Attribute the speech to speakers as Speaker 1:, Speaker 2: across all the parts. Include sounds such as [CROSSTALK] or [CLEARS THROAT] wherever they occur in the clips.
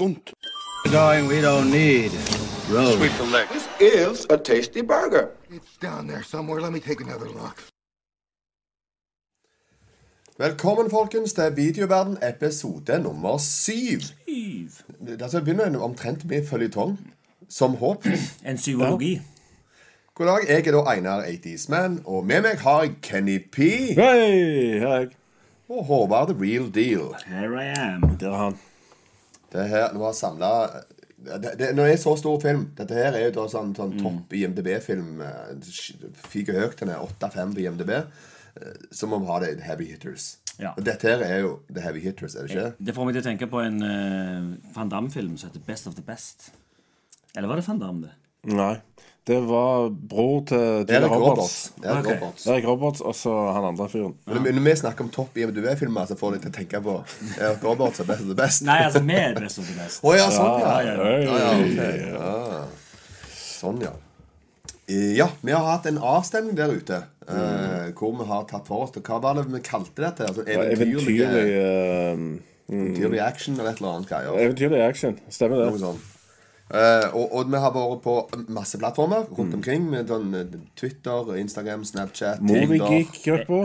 Speaker 1: skunt.
Speaker 2: Going, we don't need roads.
Speaker 1: This is a tasty burger.
Speaker 3: It's down there somewhere. Let me take another look.
Speaker 4: Velkommen, folkens, til Videoverden episode nummer syv. Dette begynner en omtrent med føljetong, som håp.
Speaker 5: En psykologi.
Speaker 4: God dag, jeg er da Einar 80's Man, og med meg har jeg Kenny P.
Speaker 6: Hei, hei.
Speaker 4: Og Håvard The Real Deal.
Speaker 5: Here I am.
Speaker 6: Der er han.
Speaker 4: Det her, nå har samla det, det, Når det er så stor film Dette her er jo da sånn, sånn topp IMDb-film. Fyker høyt. Den er 8-5 på IMDb. eh, Så må vi ha det heavy hitters.
Speaker 5: Ja.
Speaker 4: Og dette her er jo the heavy hitters, er det ikke?
Speaker 5: Det får meg til å tenke på en uh, Van Damme-film som heter Best of the Best. Eller var det Van Damme, det?
Speaker 6: Nei. Det var bror til Julia
Speaker 4: Erik
Speaker 6: Roberts.
Speaker 4: Roberts. Erik
Speaker 5: Ok.
Speaker 4: Roberts.
Speaker 6: Erik Roberts og så han andre fyren.
Speaker 4: Men når vi snakker om topp IMDb-filmer, så får de til å tenke på Erik Roberts er Best of the Best.
Speaker 5: Nei, altså vi er Best of the Best.
Speaker 4: Å ja, sånn, ja.
Speaker 5: ja.
Speaker 4: Ja, ja, ok. ja. Sånn, ja. Eh, Ja, vi har hatt en avstemning der ute. eh, hvor vi har tatt for oss Hva var det vi kalte dette? Altså,
Speaker 6: Eventyrlig
Speaker 4: eventyrlig,
Speaker 6: eh,
Speaker 4: eventyrlig action eller et eller annet greier.
Speaker 6: Eventyrlig action. Stemmer
Speaker 4: Noe
Speaker 6: det.
Speaker 4: sånt. Eh, og, og vi har vært på masse plattformer rundt omkring. Med sånn, eh, Twitter, Instagram, Snapchat,
Speaker 6: Movigeek-gruppa.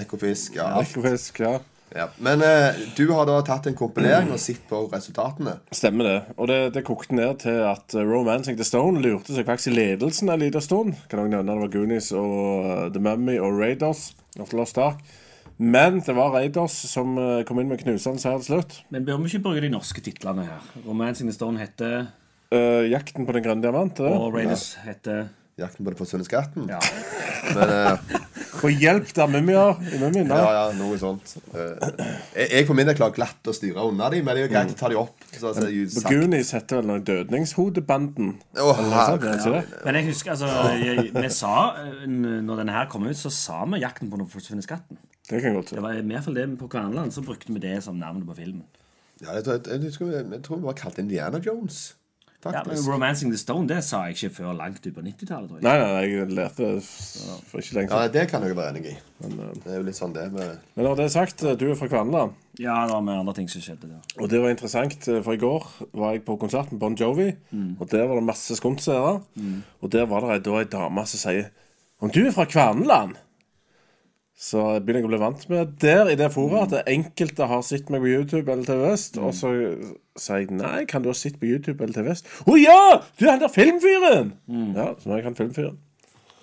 Speaker 5: Ekofisk.
Speaker 4: Ja.
Speaker 6: Ekofisk, ja.
Speaker 4: ja. Men eh, du har da tatt en kompilering og sett på resultatene.
Speaker 6: Stemmer det. Og det, det kokte ned til at uh, Romancing the Stone lurte seg faktisk i ledelsen en liten stund. Kan også nevne det var Goonies og The Mummy og Raiders. of the Lost Ark. Men det var Raiders som uh, kom inn med knusende seier til slutt.
Speaker 5: Men bør vi ikke bruke de norske titlene her? Romancing the Stone heter
Speaker 6: Uh, jakten på den grønne diamant.
Speaker 5: Og Raiders heter
Speaker 4: Jakten på den forsvunne skatten.
Speaker 5: Ja. [LAUGHS]
Speaker 4: Men uh...
Speaker 6: Få hjelp der, mumier. I mumien.
Speaker 4: ja,
Speaker 6: Ja.
Speaker 4: ja, noe sånt. Eh, jeg, jeg for min del klarer glatt å styre unna dem, men det er jo greit å ta dem opp. Så, altså,
Speaker 6: sagt... Goonies heter vel noe Dødningshodebanden. Oh, sånt, det?
Speaker 5: Men jeg husker, altså jeg, Vi sa, eh, når denne her kom ut, så sa vi 'Jakten på den forsvunne skatten'.
Speaker 6: Det kan godt
Speaker 5: Det
Speaker 6: være.
Speaker 5: var i hvert fall det på Kverneland, så brukte vi det som navnet på filmen.
Speaker 4: Ja, jeg, jeg, jeg, jeg tror vi bare kalte Indiana Jones.
Speaker 5: Ja, men 'Romancing the Stone' det sa jeg ikke før langt ut på 90-tallet.
Speaker 6: Nei, nei, nei, jeg lærte det for ikke lenge
Speaker 4: Ja. Det kan jeg være enig i.
Speaker 6: Men, uh,
Speaker 4: Det er jo litt sånn det med
Speaker 6: men når det er sagt, uh, du er fra Kverneland.
Speaker 5: Ja, det var med andre ting som skjedde der.
Speaker 6: Og det var interessant, uh, for i går var jeg på konsert med Bon Jovi, og der var det masse skundseere. Og der var det da ei dame som sier Om du er fra Kverneland? Så begynner jeg å bli vant med der i det forumet at enkelte har sett meg på YouTube eller TV Vest. Og så sier jeg nei, kan du ha sett på YouTube eller TV Vest? Å ja! Du er han der filmfyren! Ja, så nå er jeg han filmfyren.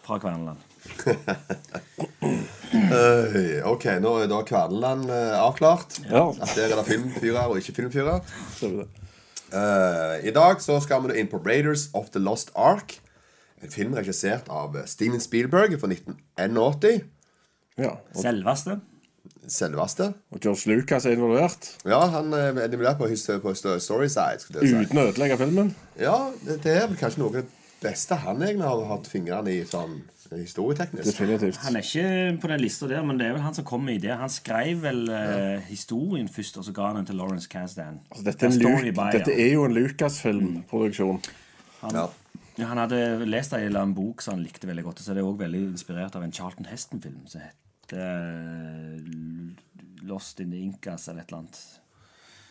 Speaker 5: Fra Kverneland. [LAUGHS]
Speaker 4: OK, nå er da Kverneland eh, avklart.
Speaker 6: Ja.
Speaker 4: At der er det filmfyrer og ikke filmfyrer.
Speaker 6: Uh.
Speaker 4: Eh, I dag så skal vi inn på Raiders of the Lost Ark. En film regissert av eh, Steven Spielberg fra 1981.
Speaker 6: Ja. Og,
Speaker 5: Selveste.
Speaker 4: Selveste.
Speaker 6: og George Lucas er involvert.
Speaker 4: Ja, han eh, er involvert på, his- på Storyside. skulle jeg si.
Speaker 6: Uten å ødelegge filmen.
Speaker 4: Ja, det, det er vel kanskje noe av det beste han egentlig har hatt fingrene i sånn historieteknisk.
Speaker 6: Definitivt.
Speaker 5: Han er ikke på den lista der, men det er vel han som kom med ideen. Han skrev vel eh, historien først, og så ga han den til Lawrence Kasdan.
Speaker 6: Altså, dette, er en Lu- dette er jo en Lucasfilm-produksjon.
Speaker 4: Ja.
Speaker 5: Ja, han hadde lest en bok som han likte veldig godt. Og så er det òg veldig inspirert av en Charlton Heston-film som heter eh, Lost in the Incas eller et eller annet.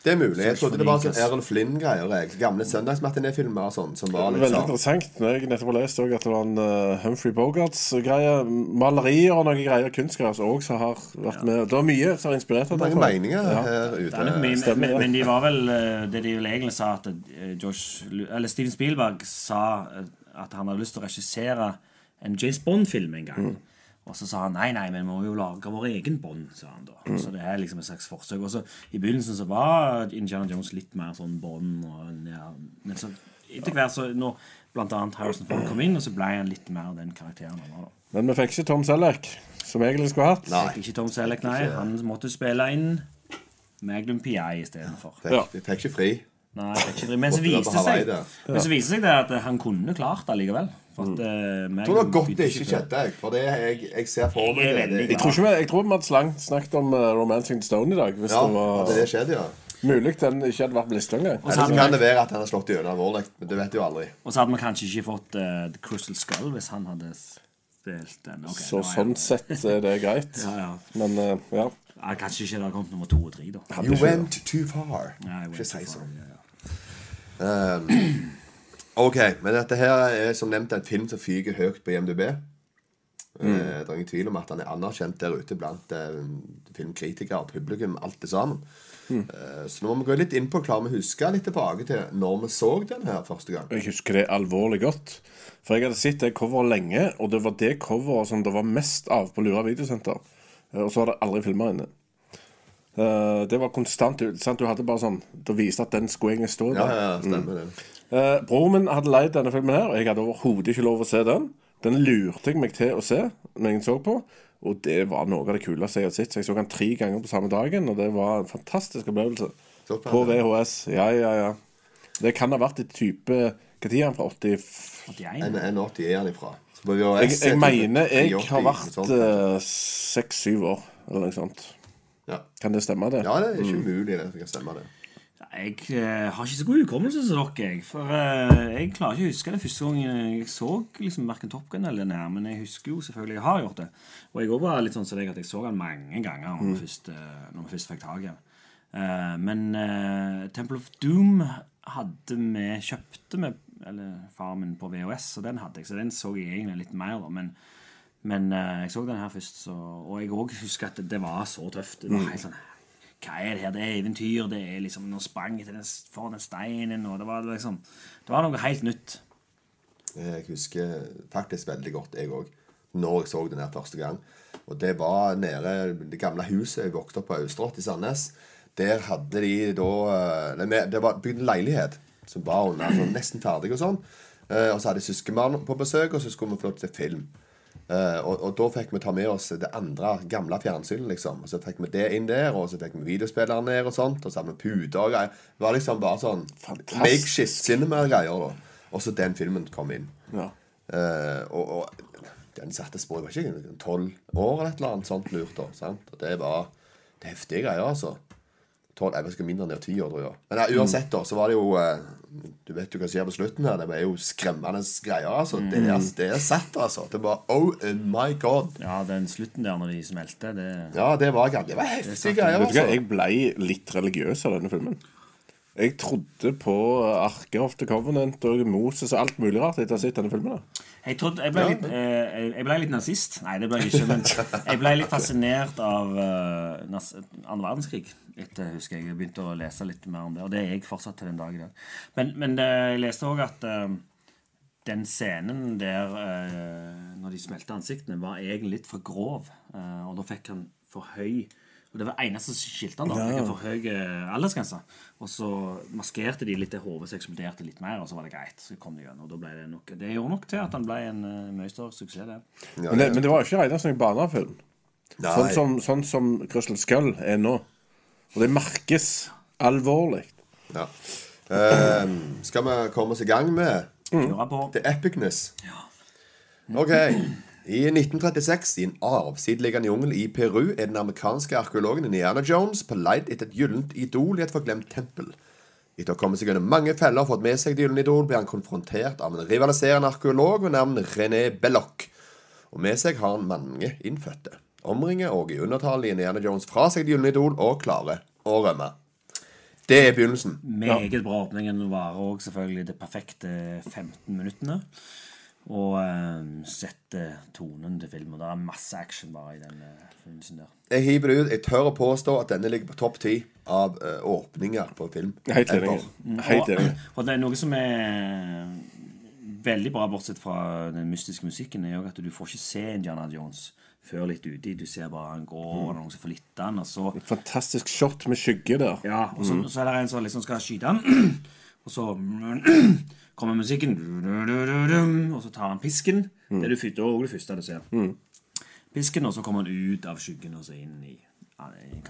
Speaker 4: Det er mulig. Jeg trodde det var sånn Aaron Flynn-greier. Gamle søndagsmatinéfilmer og sånn. Som var
Speaker 6: Veldig
Speaker 4: liksom
Speaker 6: interessant. Når jeg nettopp har lest også at det var en uh, Humphrey Bogarts-greie. Malerier og noen greier, kunstgreier som også har vært med. Det var mye som har inspirert av
Speaker 4: mange
Speaker 6: det.
Speaker 4: meninger
Speaker 6: Ja.
Speaker 4: her
Speaker 5: Det er
Speaker 4: ute.
Speaker 5: mye, men,
Speaker 6: det.
Speaker 5: men de var vel eh, Det de vel egentlig sa at eh, Josh, eller Steven Spielberg sa eh, at han hadde lyst til å regissere en James Bond-film en gang. Og så sa han nei, nei, men vi må jo lage vår egen Bond. sa han da. Så det er liksom et slags forsøk. Og så I begynnelsen så var Indiana Jones litt mer sånn Bond. Ja, men så etter hvert så nå, blant annet Harrison Ford kom inn, og så ble han litt mer den karakteren han var. da.
Speaker 6: Men vi fikk ikke Tom Selleck, som egentlig skulle hatt.
Speaker 4: Nei.
Speaker 5: Ikke Tom Selleck, nei. Han måtte spille inn Magnum PI istedenfor.
Speaker 6: Ja.
Speaker 4: Fikk, fikk ikke fri.
Speaker 5: Nei, fikk ikke fri. Men så viste det seg. Men så viste seg det at han kunne klart det likevel. For at, eh,
Speaker 4: Jeg tror det var godt det ikke skjedde. jeg, For det jeg, jeg ser for meg det. det,
Speaker 6: Jeg tror, ikke vi, jeg tror Mads Lang snakket om uh, Romancing the Stone i dag. Hvis
Speaker 4: ja,
Speaker 6: det var
Speaker 4: det skjedde, ja.
Speaker 6: mulig den ikke hadde vært på lista engang.
Speaker 5: Og så hadde
Speaker 4: kan
Speaker 5: vi-
Speaker 4: det være at han har slått gjennom alvorlig. Men det vet du aldri.
Speaker 5: Og så hadde vi kanskje ikke fått uh, The Crystal Skull hvis han hadde spilt den. Okay,
Speaker 6: Så sånn sett er det greit. [LAUGHS]
Speaker 5: Ja, ja.
Speaker 6: Men uh, ja.
Speaker 5: Ja, kanskje ikke det hadde kommet nummer to og tre, da.
Speaker 6: Hadde
Speaker 4: You went too far.
Speaker 5: Ja, vet
Speaker 4: Ikke si sånn. Ok, men dette her er som nevnt en film som fyker høyt på IMDb.
Speaker 6: Mm.
Speaker 4: Eh, det er ingen tvil om at han er anerkjent der ute blant eh, filmkritikere, publikum, alt det sammen.
Speaker 6: Mm.
Speaker 4: Eh, så nå må vi gå litt inn på om vi husker huske litt tilbake til når vi så den her første gang?
Speaker 6: Jeg husker det alvorlig godt. For jeg hadde sett det coveret lenge, og det var det coveret som det var mest av på Lura videosenter. Og så var det aldri filmer inne. Eh, Det var konstant sant? Du hadde bare sånn Det viste at den skulle egentlig stå der.
Speaker 4: ja, ja, stemmer det.
Speaker 6: Eh, Broren min hadde leid denne filmen her, og jeg hadde overhodet ikke lov å se den. Den lurte jeg meg til å se når jeg så på, og det var noe av det kuleste jeg hadde sett. Så jeg så den tre ganger på samme dagen, og det var en fantastisk opplevelse.
Speaker 4: Såpass,
Speaker 6: På. VHS. Ja, ja, ja. Det kan ha vært et type Når er han fra 80?
Speaker 5: 81.
Speaker 4: En, en 80 er han ifra.
Speaker 6: Jeg, Jeg,
Speaker 4: jeg
Speaker 6: mener jeg har vært
Speaker 4: sånt.
Speaker 6: eh, seks-syv år, eller noe sånt.
Speaker 4: ja.
Speaker 6: Kan det stemme, det?
Speaker 4: ja, det er ikke umulig det. Det kan stemme, det.
Speaker 5: Jeg eh, har ikke så god hukommelse som dere. Jeg, for eh, jeg klarer ikke å huske det første gang jeg så liksom, verken Top Gun eller den her. Men jeg husker jo selvfølgelig jeg har gjort det. Og jeg også var litt sånn som deg at jeg så den mange ganger når, vi, først, eh, først fikk tak i den. Men uh, Temple of Doom hadde vi kjøpte med Eller far min på VHS, og den hadde jeg. Så den så jeg egentlig litt mer, da. Men, men uh, jeg så den her først, så, og jeg òg husker at det, det var så tøft. Det var helt sånn hva er det her? Det er eventyr. Det er liksom Nå sprang til den, steinen, og det var liksom Det var noe helt nytt.
Speaker 4: Jeg husker faktisk veldig godt, jeg òg, når jeg så den her første gang. Og det var nede det gamle huset jeg vokste opp på Austrått i Sandnes. Der hadde de da eh, Det var bygd en leilighet som var sånn, nesten ferdig og sånn. Eh, og så hadde jeg søskenbarn på besøk, og så skulle vi få lov til film. Eh, og, og da fikk vi ta med oss det andre gamle fjernsynet, liksom. Og så fikk vi det inn der, og så fikk vi videospilleren ned og sånt. Og så hadde vi puter og greier. Det var liksom bare sånn
Speaker 6: Fantastisk.
Speaker 4: makeshift cinema-greier, da. Og så den filmen kom inn.
Speaker 6: Ja.
Speaker 4: Uh, og, og den satte spor Jeg var ikke tolv år eller et eller annet sånt lurt. da, sant? Og det var det heftige greier, altså. 12, jeg vet mindre enn det, ti år, tror jeg. Men ja, uansett, da, så var det jo eh, Du vet jo hva som skjer på slutten her. Det var jo skremmende greier. altså. Det, er, det er satt, altså. Det var Oh my God.
Speaker 5: Ja, den slutten der når de smelte, det
Speaker 4: Ja, det var, det var heftige greier, altså.
Speaker 6: jeg ble litt religiøs av denne filmen. Jeg trodde på Arke of the Covenant og Moses og alt mulig rart etter å ha sett denne filmen.
Speaker 5: Jeg, trodde, jeg, ble litt, eh, jeg ble litt nazist. Nei, det ble jeg ikke. Men jeg ble litt fascinert av uh, verdenskrig. Etter, husker jeg, jeg begynte å lese litt mer om det. Og det er jeg fortsatt til den dag i dag. Men, men det, jeg leste òg at uh, den scenen der uh, når de smelte ansiktene, var egentlig litt for grov. Eh, og da fikk han for høy Og det var eneste som skilte han da. Fikk han for høy eh, aldersgrense. Og så maskerte de litt det hodet, så eksploderte litt mer, og så var det greit. Så kom de igjen, og da ble Det nok Det gjorde nok til at han ble en uh, mye større suksess. det.
Speaker 4: Ja,
Speaker 6: Men det, men det var jo ikke regna som en barnefilm. Sånn som, sånn som Crystal Skull er nå. Og det merkes alvorlig.
Speaker 4: Ja. Eh, skal vi komme oss i gang med
Speaker 5: mm. på.
Speaker 4: The Epicness. Ok. I 1936, i en avsideliggende jungel i Peru, er den amerikanske arkeologen Indiana Jones på leit etter et gyllent idol i et forglemt tempel. Etter å ha kommet seg gjennom mange feller og fått med seg det gylne idol, blir han konfrontert av en rivaliserende arkeolog ved navn René Belloc. Og med seg har han mange innfødte. Omringer og i undertale Indiana Jones fra seg det gylne idol og klarer å rømme. Det er begynnelsen.
Speaker 5: Meget bra åpning. Den varer òg selvfølgelig de perfekte 15 minuttene. Og eh, setter tonen til filmen. Det er masse action bare i den eh, der.
Speaker 4: Jeg hiver det ut. Jeg tør å påstå at denne ligger på topp ti av eh, åpninger på film.
Speaker 6: Helt enig.
Speaker 5: Og, og det er noe som er veldig bra, bortsett fra den mystiske musikken, er jo at du får ikke se Indiana Jones før litt uti. Du ser bare han går, og noen som får litt han, og så
Speaker 6: Fantastisk shot med skygge der.
Speaker 5: Ja, og så, så er det en som liksom skal skyte han. [CLEARS THROAT] Og så [CLEARS THROAT] kommer musikken, og så tar han pisken. Det er det første, og det første du ser. Pisken, og så kommer han ut av skyggen og så inn i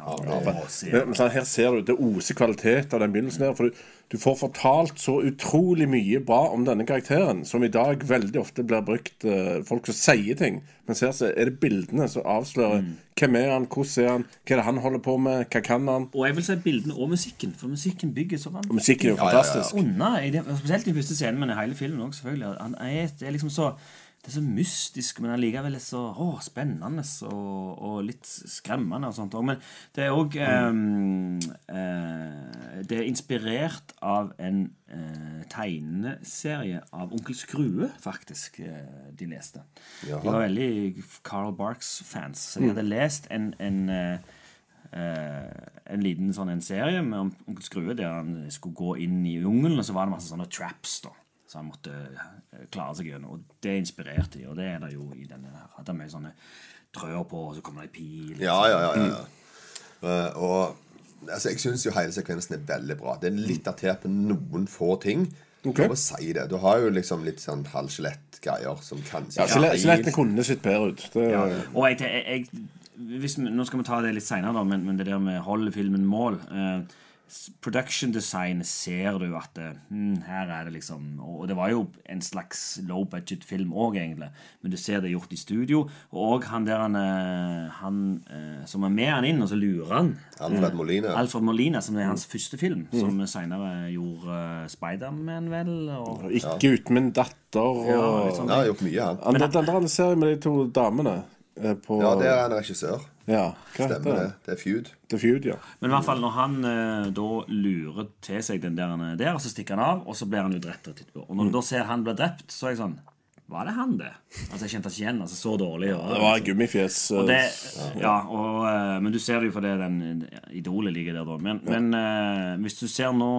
Speaker 5: ja,
Speaker 6: Men, sånn, her ser du det oser kvalitet av den begynnelsen her. For du, du får fortalt så utrolig mye bra om denne karakteren, som i dag veldig ofte blir brukt uh, folk som sier ting. Men her så er det bildene som avslører hvem er han, hvordan er han, hva er det han holder på med, hva kan han?
Speaker 5: Og jeg vil si bildene og musikken, for musikken bygger så vanvittig.
Speaker 6: Musikken er jo
Speaker 4: Ja, ja, ja.
Speaker 6: fantastisk.
Speaker 5: unna, det, spesielt i første scenen, men i hele filmen også, selvfølgelig. Han er, det er liksom så det er så mystisk, men allikevel så å, spennende og, og litt skremmende. og sånt. Men det er òg Det er inspirert av en eh, tegneserie av Onkel Skrue, faktisk, eh, de leste. De var veldig Carl Barks-fans, så de hadde lest en, en Uh, eh, en liten sånn en serie med onkel Skrue der han skulle gå inn i jungelen, og så var det masse sånne traps da så han måtte eh, klare seg gjennom. Og det inspirerte de, og det er det jo i denne her. Er mye sånne trør på, og så kommer det ei pil. liksom.
Speaker 4: Ja, ja, ja. ja, ja. Uh, og altså, jeg syns jo hele sekvensen er veldig bra. Det er litt datert på noen få ting. Okay.
Speaker 6: Ok.
Speaker 4: å si det. Du har jo liksom litt sånn halvskjelettgreier som kanskje
Speaker 6: Ja, Skjelettene kunne sett bedre ut. Det,
Speaker 5: Ja. Og jeg, jeg, jeg hvis, Nå skal vi ta det litt seinere, men, men det der med holder filmen mål eh, Production design ser du at det, hm, her er det liksom Og det var jo en slags low budget film òg, egentlig. Men du ser det gjort i studio. Og han der han, eh, han eh, som er med han inn, og så lurer han
Speaker 4: Alfred Molina.
Speaker 5: Alfred Molina, som er hans første film, som seinere gjorde uh, Spiderman, vel? Og,
Speaker 6: Ikke uten min datter og
Speaker 5: Ja,
Speaker 6: ja,
Speaker 5: sånn.
Speaker 4: Ja, har gjort mye, han.
Speaker 6: Den, den der serien med de to damene eh, på
Speaker 4: Ja, det er en regissør.
Speaker 6: Ja, hva
Speaker 4: Stemmer det.
Speaker 6: det?
Speaker 4: Det er Feud.
Speaker 6: The Feud, ja.
Speaker 5: Men i hvert fall når han eh, da lurer til seg den der, er der, så stikker han av, og så blir han jo drept. Og når du da ser han bli drept, så er jeg sånn Var det han, det? Altså, jeg kjente ikke igjen. altså Så dårlig. Og,
Speaker 6: Det var gummifjes.
Speaker 5: og
Speaker 6: eh,
Speaker 5: det, ja, og, eh, men du ser det jo fordi den idolet ligger der, da. Men, men eh, hvis du ser nå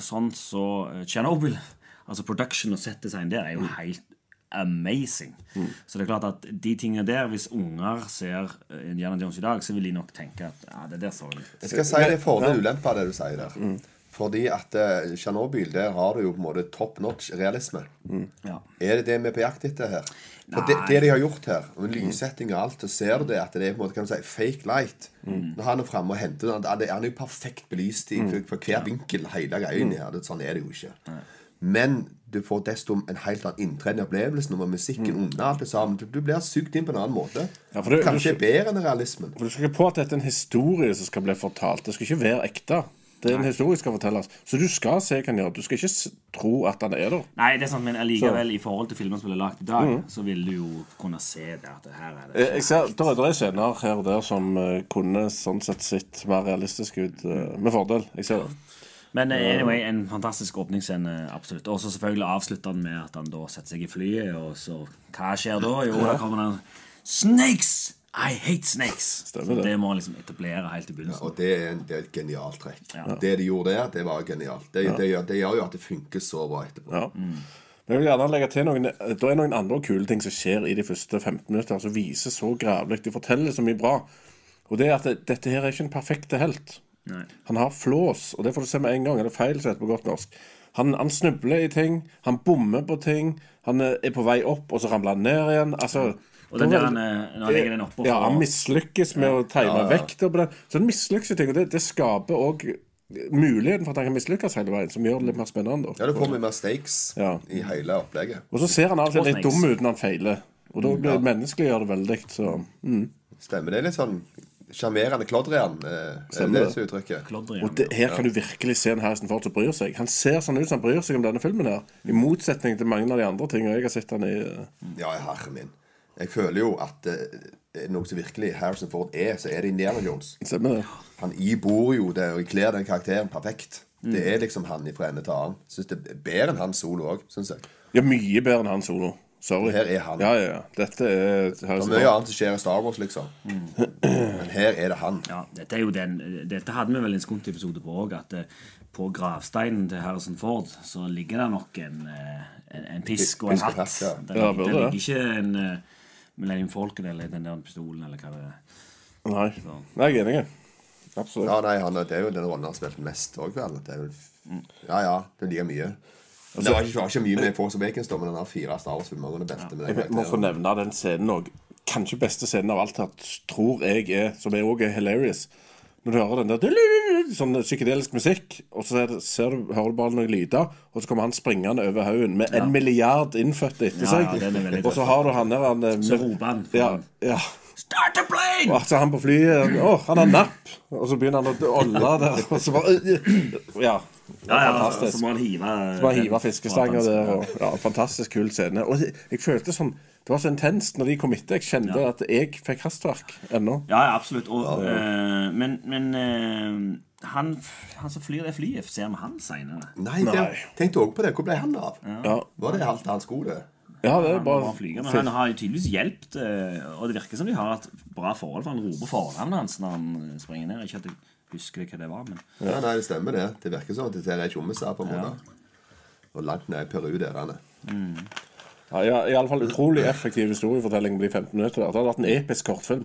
Speaker 5: sånn så eh, Chernobyl, altså production og set-design der, er jo helt amazing. Så det er klart at de tingene der, hvis unger ser eh, Indiana Jones i dag, så vil de nok tenke at ja, det der så litt
Speaker 4: Jeg skal si det er fordel og ulempe av det du sier der. Fordi at eh, Tsjernobyl, der har du jo på en måte top notch realisme.
Speaker 5: ja.
Speaker 4: Er det det vi er på jakt etter her? For det, det de har gjort her, med lyssetting og alt, så ser du det at det er på en måte, kan du si, fake light. Når han er framme og henter den, han er jo perfekt belyst i, på hver vinkel, hele greia inni her. Sånn er det jo ikke. Men du får desto en helt annen inntreden i opplevelsen, og med musikken under alt det sammen. Du, du blir sugd inn på en annen måte.
Speaker 6: Ja, for det-
Speaker 4: Kanskje bedre enn realismen.
Speaker 6: For Du skal ikke på at dette er en historie som skal bli fortalt. Det skal ikke være ekte. Det er en historie som skal fortelles. Så du skal se hva han gjør. Du skal ikke tro at han er der.
Speaker 5: Nei, det er sant, men allikevel, i forhold til filmer som blir lagt i dag, så vil du jo kunne se det at det her er det.
Speaker 6: Jeg jeg ser, der, er- der er scener her og der som eh, kunne sånn sett sett mer realistisk ut eh, med fordel. Jeg ser det.
Speaker 5: Men eh, anyway, en fantastisk åpningsscene, absolutt. Og så selvfølgelig avslutter han med at han da setter seg i flyet, og så Hva skjer da? Jo, da kommer han Snakes! I hate snakes!
Speaker 6: Stemmer
Speaker 5: Så
Speaker 6: det.
Speaker 5: det må han liksom etablere helt i begynnelsen.
Speaker 4: Og det er, en, det er et genialt trekk.
Speaker 5: Ja.
Speaker 4: Det de gjorde der, det var genialt. Det, det, gjør, det gjør jo at det funker så bra etterpå.
Speaker 6: Ja. Men jeg vil gjerne legge til noen Det er noen andre kule ting som skjer i de første 15 minutter, som viser så gravlig. De forteller så mye bra. Og det er at det, dette her er ikke en perfekte helt.
Speaker 5: Nei.
Speaker 6: Han har flås, og det får du se med en gang. Eller feil, som heter på godt norsk. Han, han snubler i ting, han bommer på ting. Han er er på vei opp, og så ramler han ned igjen. Altså,
Speaker 5: Og den der han, eh, når han legger den oppå
Speaker 6: Ja, han mislykkes med å time vekta på den. Så han mislykkes i ting, og det, det skaper òg muligheten for at han kan mislykkes hele veien, som gjør det litt mer spennende. da.
Speaker 4: Ja, det får mye mer stakes
Speaker 6: Ja.
Speaker 4: i hele opplegget.
Speaker 6: Og så ser han alltid
Speaker 5: Og
Speaker 6: litt dum ut når han feiler. Og da blir det menneskeliggjør det veldig. Så
Speaker 4: Stemmer. Det er litt sånn sjarmerende klodrian. Eh, er det
Speaker 6: det
Speaker 4: uttrykket?
Speaker 5: Klodrian,
Speaker 6: Og det, her kan du virkelig se en Harrison Ford som bryr seg. Han ser sånn ut som han bryr seg om denne filmen her. I motsetning til mange av de andre tingene jeg har sett han i. eh,
Speaker 4: Ja, herre min. Jeg føler jo at eh, er noe som virkelig Harrison Ford er, så er det Indiana Jones.
Speaker 6: Stemmer det?
Speaker 4: Han ibor jo det og kler den karakteren perfekt. Det er liksom han fra ende til annen. Syns det er bedre enn hans solo òg, syns jeg.
Speaker 6: Ja, mye bedre enn han solo. Sorry.
Speaker 4: Her er han.
Speaker 6: Ja, ja, ja. Dette er
Speaker 4: Det er mye annet som skjer i Star Wars, liksom. Men her er det han.
Speaker 5: Ja, dette er jo den Dette hadde vi vel en skunt-episode på òg, at eh, på gravsteinen til Harrison Ford så ligger det nok en, eh, en, en pisk og en
Speaker 4: Pisk og
Speaker 5: hatt.
Speaker 4: hatt, ja.
Speaker 5: Det,
Speaker 6: Ja,
Speaker 5: det ligger ikke en uh, Millennium Falcon eller den der pistolen eller hva det er.
Speaker 6: Nei. Nei, jeg er enig. Absolutt.
Speaker 4: Ja, nei, han, Det er jo den rollen han har spilt mest òg, vel. Det er jo, ja, ja. Det er like mye. Men det var ikke, var ikke mye med Force Awakens, da, men den har fire Star Wars-filmer den beste. med den
Speaker 6: Jeg må få nevne den scenen òg. Kanskje beste scenen av alt her, tror jeg er, som er òg er hilarious. Når du hører den der [LAUGHS] sånn psykedelisk musikk, og så er det, ser du, hører du bare noen lyder, og så kommer han springende over haugen med en milliard innfødte etter
Speaker 5: Ja,
Speaker 6: seg.
Speaker 5: ja,
Speaker 6: og så har du han der han, eh,
Speaker 5: Så roper han.
Speaker 6: Ja, ja.
Speaker 5: Start the plane!
Speaker 6: Og så er han på flyet Å, han har napp! Og så begynner han å olle der. Og så bare Ja.
Speaker 5: Ja, ja,
Speaker 6: fantastisk.
Speaker 5: så må han hive
Speaker 6: Så bare hive fiskestanger der. Og, ja, fantastisk kul scene. Og jeg, jeg følte sånn Det var så intenst når de kom etter. Jeg kjente
Speaker 5: Ja.
Speaker 6: at jeg fikk hastverk ennå.
Speaker 5: Ja, ja, absolutt. Og, eh, men men øh, han, han som flyr det flyet, ser vi han seinere?
Speaker 4: Nei,
Speaker 6: Nei.
Speaker 4: Jeg tenkte også på det. Hvor ble han av?
Speaker 6: Ja.
Speaker 4: Var det halvt hans gode? det?
Speaker 6: ja, det er
Speaker 5: bare
Speaker 6: Han,
Speaker 5: flyger, men han har jo tydeligvis hjulpet, eh, og det virker som de har et bra forhold, for han roper fornavnet hans når han springer ned. Ikke at jeg husker hva det var, men
Speaker 4: Ja, nei, det stemmer det. Det virker som at det er tjommiser, på en måte. Og langt ned i Peru der han er.
Speaker 6: ja, ja, i alle fall utrolig effektiv historiefortelling på de 15 minutter. der. Det hadde vært en episk kortfilm.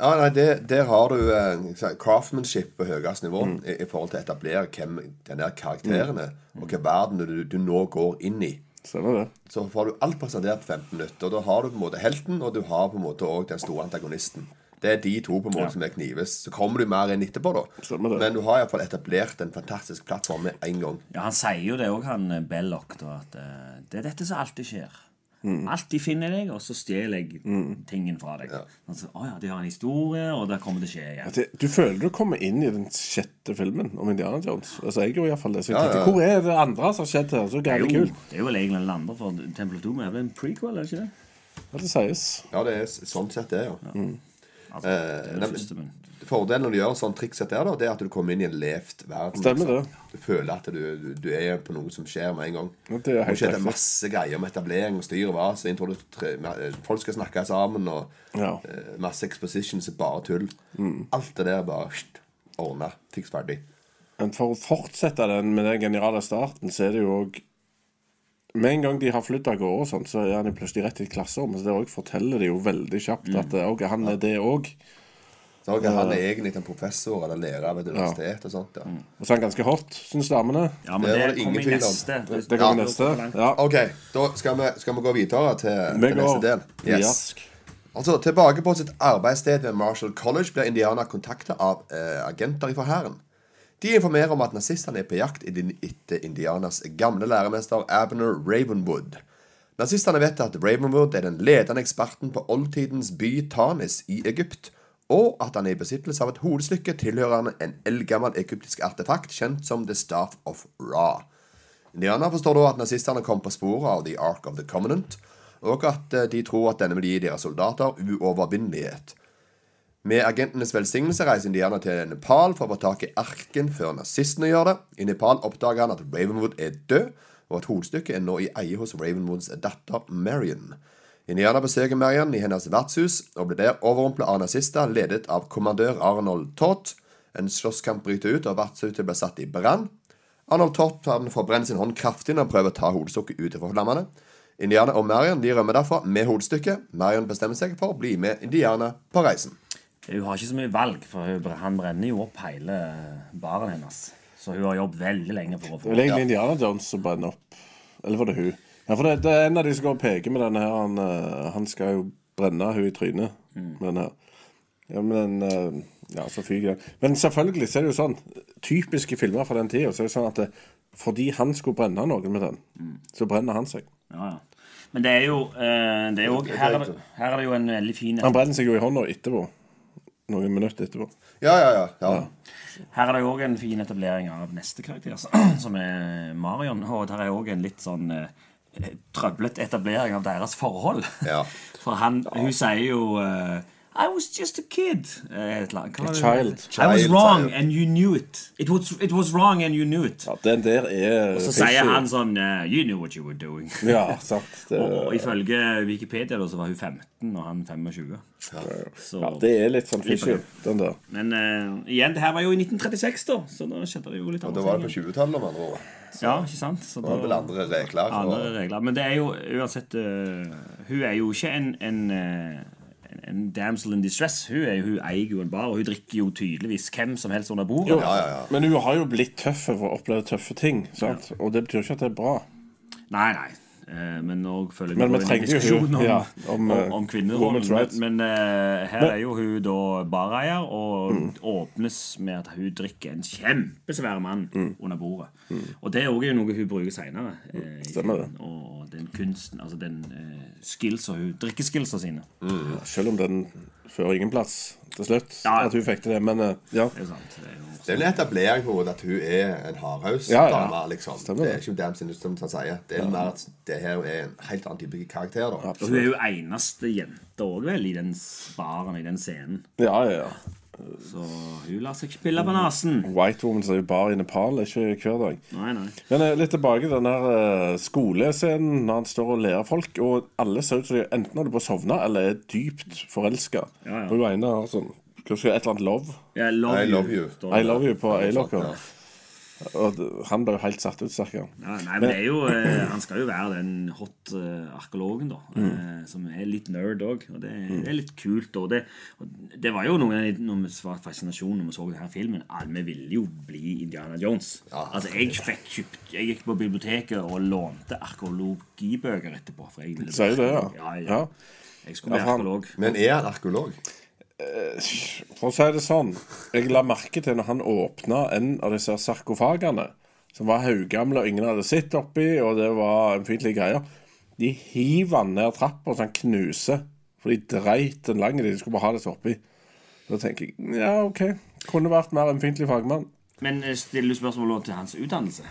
Speaker 4: Ja, nei, det, Der har du eh, craftsmanship på høyeste nivå i, i forhold til å etablere hvem denne der karakteren er, og hvilken verden du, du nå går inn i.
Speaker 6: Stemmer det.
Speaker 4: Så får du alt presentert på 15 minutter. Og da har du på en måte helten, og du har på en måte også den store antagonisten. Det er de to på en måte som er knives. Så kommer du mer inn etterpå, da.
Speaker 6: Stemmer det.
Speaker 4: Men du har iallfall etablert en fantastisk plattform med en gang.
Speaker 5: Ja, han sier jo det òg, han Bellock, da, at eh, det er dette som alltid skjer. Alltid finner jeg deg, og så stjeler jeg tingen fra deg. Altså, å ja, de har en historie, og det kommer til å skje igjen.
Speaker 6: Det, du føler du kommer inn i den sjette filmen om Indiana Jones. Altså, jeg gjorde iallfall det. Så jeg
Speaker 4: Ja,
Speaker 6: tenkte,
Speaker 4: ja.
Speaker 6: hvor er det andre som har skjedd her? Så
Speaker 5: Det
Speaker 6: gærent kult.
Speaker 5: det er jo vel egentlig en andre, for Temple of Doom er vel en prequel, er det ikke det?
Speaker 6: Ja, det sies.
Speaker 4: Ja, det er sånn sett det, ja.
Speaker 5: Altså, det er
Speaker 4: nei,
Speaker 5: det første, men
Speaker 4: Fordelen når du gjør sånn triks der, da, det er at du kommer inn i en levd verden.
Speaker 6: Stemmer
Speaker 4: liksom.
Speaker 6: det.
Speaker 4: Du føler at du, du, du er på noe som skjer med en gang.
Speaker 6: Ja, det er helt
Speaker 4: det masse greier om etablering og styr og vas. introdu- Folk skal snakke sammen, og
Speaker 6: Ja.
Speaker 4: uh, masse expositions er bare tull. Alt det der bare ordna. Fiks ferdig.
Speaker 6: Men for å fortsette den med den geniale starten, så er det jo òg Med en gang de har flydd av gårde, og sånt, så er han plutselig rett i et klasserom. Så det også forteller de jo veldig kjapt at mm. okay, han er det òg.
Speaker 4: Han er egentlig en professor eller lærer ved et universitet og sånt. Ja.
Speaker 6: Og så er han ganske hot, syns damene.
Speaker 5: Ja, men
Speaker 4: Det
Speaker 5: det,
Speaker 4: det
Speaker 5: kommer i neste.
Speaker 6: Det, det kommer
Speaker 4: Ja.
Speaker 6: neste. Ja.
Speaker 4: OK, da skal vi, skal vi gå videre til,
Speaker 6: Vi
Speaker 4: til neste del. Yes.
Speaker 6: jask.
Speaker 4: Altså, Tilbake på sitt arbeidssted ved Marshall College blir Indiana kontakta av eh, agenter fra hæren. De informerer om at nazistene er på jakt etter Indianas gamle læremester Abner Ravenwood. Nazistene vet at Ravenwood er den ledende eksperten på oldtidens by Tanis i Egypt, og at han er i besittelse av et hodestykke tilhørende en eldgammel egyptisk artefakt kjent som The Staff of Ra. Indianerne forstår da at nazistene kom på sporet av The Ark of the Covenant, og at eh, de tror at denne vil gi deres soldater uovervinnelighet. Med agentenes velsignelse reiser Indiana til Nepal for å få tak i arken før nazistene gjør det. I Nepal oppdager han at Ravenwood er død, og at hovedstykket er nå i eie hos Ravenwoods datter Marion. Indiana besøker Marion i hennes vertshus og blir der overrumplet av nazister ledet av kommandør Arnold Toth. En slåsskamp bryter ut, og vertshuset blir satt i brann. Arnold Toth får brenne sin hånd kraftig når han prøver å ta hodestykket ut fra flammene. Indiana og Marion de rømmer derfra med hodestykket. Marion bestemmer seg for å bli med Indiana på reisen.
Speaker 5: Hun har ikke så mye valg, for han brenner jo opp hele baren hennes. Så hun har jobbet veldig lenge for å
Speaker 6: Det
Speaker 5: få
Speaker 6: er vel egentlig Indiana Jones som brenner opp. Eller var det hun? Ja, for det, det er en av de som går og peker med denne her. Han, eh, han skal jo brenne hun i trynet med den her. Ja, men den eh, Ja, så fyker den. Men selvfølgelig så er det jo sånn Typiske filmer fra den tida, så er det sånn at det, fordi han skulle brenne noen med den, så brenner han seg.
Speaker 5: Ja, ja. Men det er jo, eh, det er jo her, er det, her er det jo en veldig fin
Speaker 6: Han brenner seg jo i hånda etterpå. Noen minutter etterpå.
Speaker 4: Ja, ja, ja. ja.
Speaker 5: Her er det òg en fin etablering av neste karakter, [CLEARS THROAT] som er Marion. Og der er òg en litt sånn eh, trøblete etablering av deres forhold.
Speaker 4: Ja. [LAUGHS]
Speaker 5: For han, hun sier jo eh, I was just a kid. Eh, et eller annet. Hva
Speaker 6: child.
Speaker 5: I was wrong, and you knew it. It was, it was wrong, and you knew it.
Speaker 6: Ja, den der er
Speaker 5: Så sier han sånn eh, You knew what you were doing.
Speaker 6: Ja, sant. Det, [LAUGHS]
Speaker 5: Og, og ifølge Wikipedia da, så var hun 15 og han 25. Så,
Speaker 6: ja, det er litt sånn fishy, den der.
Speaker 5: Men uh, igjen, det her var jo i 1936, da, så da skjedde det jo litt
Speaker 4: Og
Speaker 5: andre
Speaker 4: da var det på 20-tallet, med andre ord.
Speaker 5: Ja, ikke sant? Så
Speaker 4: var vel andre regler.
Speaker 5: Andre regler. Men det er jo uansett uh, Hun er jo ikke en, en, eh, en- damsel in distress. Hun, er, hun eier jo en bar, og hun drikker jo tydeligvis hvem som helst under bordet.
Speaker 6: Jo,
Speaker 4: Ja, ja, ja.
Speaker 6: Men hun har jo blitt tøff for å oppleve tøffe ting. Sant? Og det betyr ikke at det er bra.
Speaker 5: Nei, nei. Eh, men nå føler jeg
Speaker 6: Men
Speaker 5: vi i
Speaker 6: trenger jo
Speaker 5: diskusjon om,
Speaker 6: ja,
Speaker 5: om,
Speaker 6: om,
Speaker 5: om,
Speaker 6: eh,
Speaker 5: kvinnerollen. Men, men uh, her er jo hun da bareier, og
Speaker 6: Mm.
Speaker 5: åpnes med at hun drikker en kjempesvær mann
Speaker 6: Mm.
Speaker 5: under bordet. Og det er òg noe hun bruker seinere. Eh,
Speaker 6: Stemmer det.
Speaker 5: og den kunsten, altså den uh, skillsa hun drikkeskillsa sine.
Speaker 6: Selv om den før ingen plass til slutt.
Speaker 5: Ja.
Speaker 6: At hun fikk til det, men eh, ja.
Speaker 5: Det er jo sant. Det er jo
Speaker 4: Det er jo en etablering på at hun er en hardhausdame,
Speaker 6: Ja, ja.
Speaker 4: liksom.
Speaker 6: Stemmer
Speaker 4: Det er
Speaker 6: det.
Speaker 4: ikke Damn sin som sier. Det er mer at det her er en helt annen type karakter, da.
Speaker 5: Og hun er jo eneste jente òg, vel, i den baren, i den scenen.
Speaker 6: ja, ja, ja.
Speaker 5: Så hun lar seg ikke pille på nesen.
Speaker 6: White Woman som er jo bare i Nepal, ikke hver dag.
Speaker 5: Nei, nei.
Speaker 6: Men eh, litt tilbake til den her eh, skolescenen når han står og ler folk, og alle ser ut som de enten holder på å sovne eller er dypt forelska.
Speaker 5: Ja, ja.
Speaker 6: Og hun ene har sånn hva skal jeg, Et eller annet love.
Speaker 5: I love,
Speaker 4: I love you.
Speaker 6: I love you på A-locker.
Speaker 4: ja.
Speaker 6: Og han ble jo helt satt ut, stakkar.
Speaker 5: Ja, nei, men det er jo eh, Han skal jo være den hot eh, arkeologen, da.
Speaker 6: Mm.
Speaker 5: eh, som er litt nerd òg. Og det, det er litt kult. Og det, og det var jo noe av med svar fascinasjon når vi så denne filmen. Alle vi ville jo bli Indiana Jones. Altså, jeg fikk kjøpt Jeg gikk på biblioteket og lånte arkeologibøker etterpå. For jeg ville
Speaker 6: Sier du det, ja?
Speaker 5: Ja, ja.
Speaker 6: Ja.
Speaker 5: Jeg skulle bli
Speaker 6: Ja,
Speaker 5: arkeolog.
Speaker 4: Men er han arkeolog?
Speaker 6: For å si det sånn, jeg la merke til når han åpna en av disse sarkofagene, som var haugamle og ingen hadde sett oppi, og det var en fintlig greie, de hiver han ned trappa så han knuser. For de dreit den lange, de skulle bare ha det så oppi. Da tenker jeg ja, OK. Kunne vært mer ømfintlig fagmann.
Speaker 5: Men eh, stiller du spørsmål til hans utdannelse?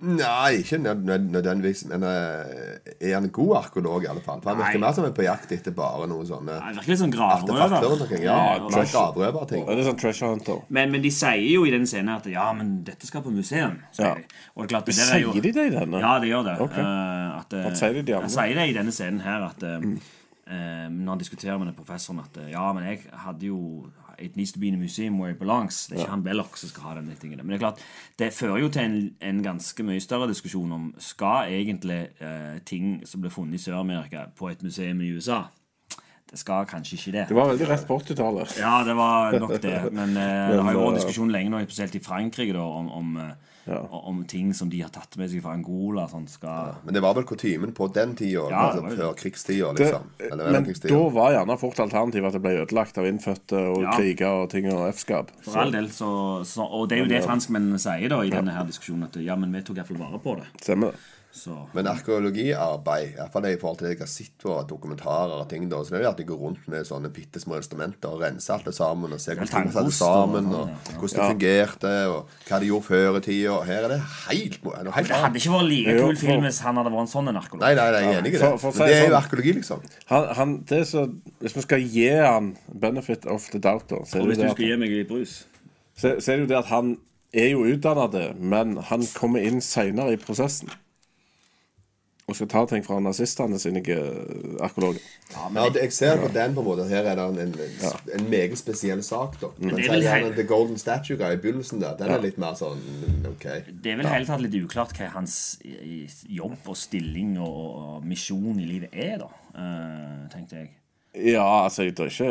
Speaker 4: Nei, ikke nød- nød- nødvendigvis. Men eh, er han en god arkeolog, i alle fall? For Han virker
Speaker 5: Nei.
Speaker 4: mer som en på jakt etter bare noen sånne
Speaker 5: Han virker litt sånn gravrøver.
Speaker 4: Ja,
Speaker 5: Ja,
Speaker 6: trash.
Speaker 4: gravrøverting.
Speaker 6: Det er sånn Treasure Hunter.
Speaker 5: Men, men de sier jo i den scenen at ja, men dette skal på museum. Sier
Speaker 6: Ja.
Speaker 5: de. Og det er klart, det der er jo,
Speaker 6: de det i denne?
Speaker 5: Ja, det gjør det.
Speaker 6: Okay.
Speaker 5: Uh, at, eh,
Speaker 6: sier de de andre?
Speaker 5: Jeg sier det i denne scenen her at eh, eh, Når han diskuterer med den professoren at eh, ja, men jeg hadde jo It needs to be in a museum where it belongs. Det er ikke han Belloc som skal ha denne tingen. Men det er klart, det fører jo til en, en ganske mye større diskusjon om skal egentlig eh, ting som ble funnet i Sør-Amerika, på et museum i USA. Det skal kanskje ikke det.
Speaker 6: Det var veldig rett på 80-tallet.
Speaker 5: Ja, det var nok det. [LAUGHS] Men eh, det har jo
Speaker 6: Men,
Speaker 5: vært
Speaker 6: eh,
Speaker 5: diskusjon lenge nå, spesielt i Frankrike, da, om, om, ja. om ting som de har tatt med seg fra Angola. Sånn skal
Speaker 4: Men det var vel kutymen på den tida,
Speaker 5: Ja,
Speaker 4: altså, før krigstida, liksom. Eller
Speaker 6: men da var gjerne fort alternativet at det ble ødelagt av innfødte og
Speaker 5: Ja.
Speaker 6: kriger og ting og F-skap.
Speaker 5: For all del, så, så Og det er jo det franskmennene sier da i denne her diskusjonen, at ja, men vi tok iallfall vare på det.
Speaker 6: Stemmer det.
Speaker 5: Så
Speaker 4: Men arkeologiarbeid, i hvert fall i forhold til det jeg har sett på dokumentarer og ting, da, så det er jo at de går rundt med sånne bitte små instrumenter og renser alt det sammen og ser hvordan ting satt
Speaker 5: sammen, og sånn,
Speaker 4: og
Speaker 5: ja, ja.
Speaker 4: hvordan det fungerte, og hva de gjorde før i tida. Her er det helt, helt
Speaker 5: Det hadde
Speaker 4: annet.
Speaker 5: ikke vært like kul film hvis han hadde vært en sånn en arkeolog.
Speaker 4: Nei, nei, nei, jeg er enig i det.
Speaker 6: For- for
Speaker 4: Men det er jo
Speaker 6: sånn-
Speaker 4: arkeologi, liksom.
Speaker 6: Han, han, det så, hvis vi skal gi han benefit of the doubt, da, så er
Speaker 5: Og
Speaker 6: det
Speaker 5: hvis du
Speaker 6: skal
Speaker 5: gi meg litt brus
Speaker 6: så, så er det jo det at han er jo utdannet, men han kommer inn seinere i prosessen. Og skal ta ting fra nazistene sine arkeologer.
Speaker 4: Ja, men jeg ser på den på en måte. Her er det en, en, en meget spesiell sak, da. Men
Speaker 5: det er vel
Speaker 4: er
Speaker 5: hei-
Speaker 4: The Golden statue guy i begynnelsen der. Den er litt mer sånn OK.
Speaker 5: Det er vel helt tatt litt uklart hva hans jobb og stilling og, og misjon i livet er, da. uh, tenkte jeg.
Speaker 6: Ja, altså, jeg er ikke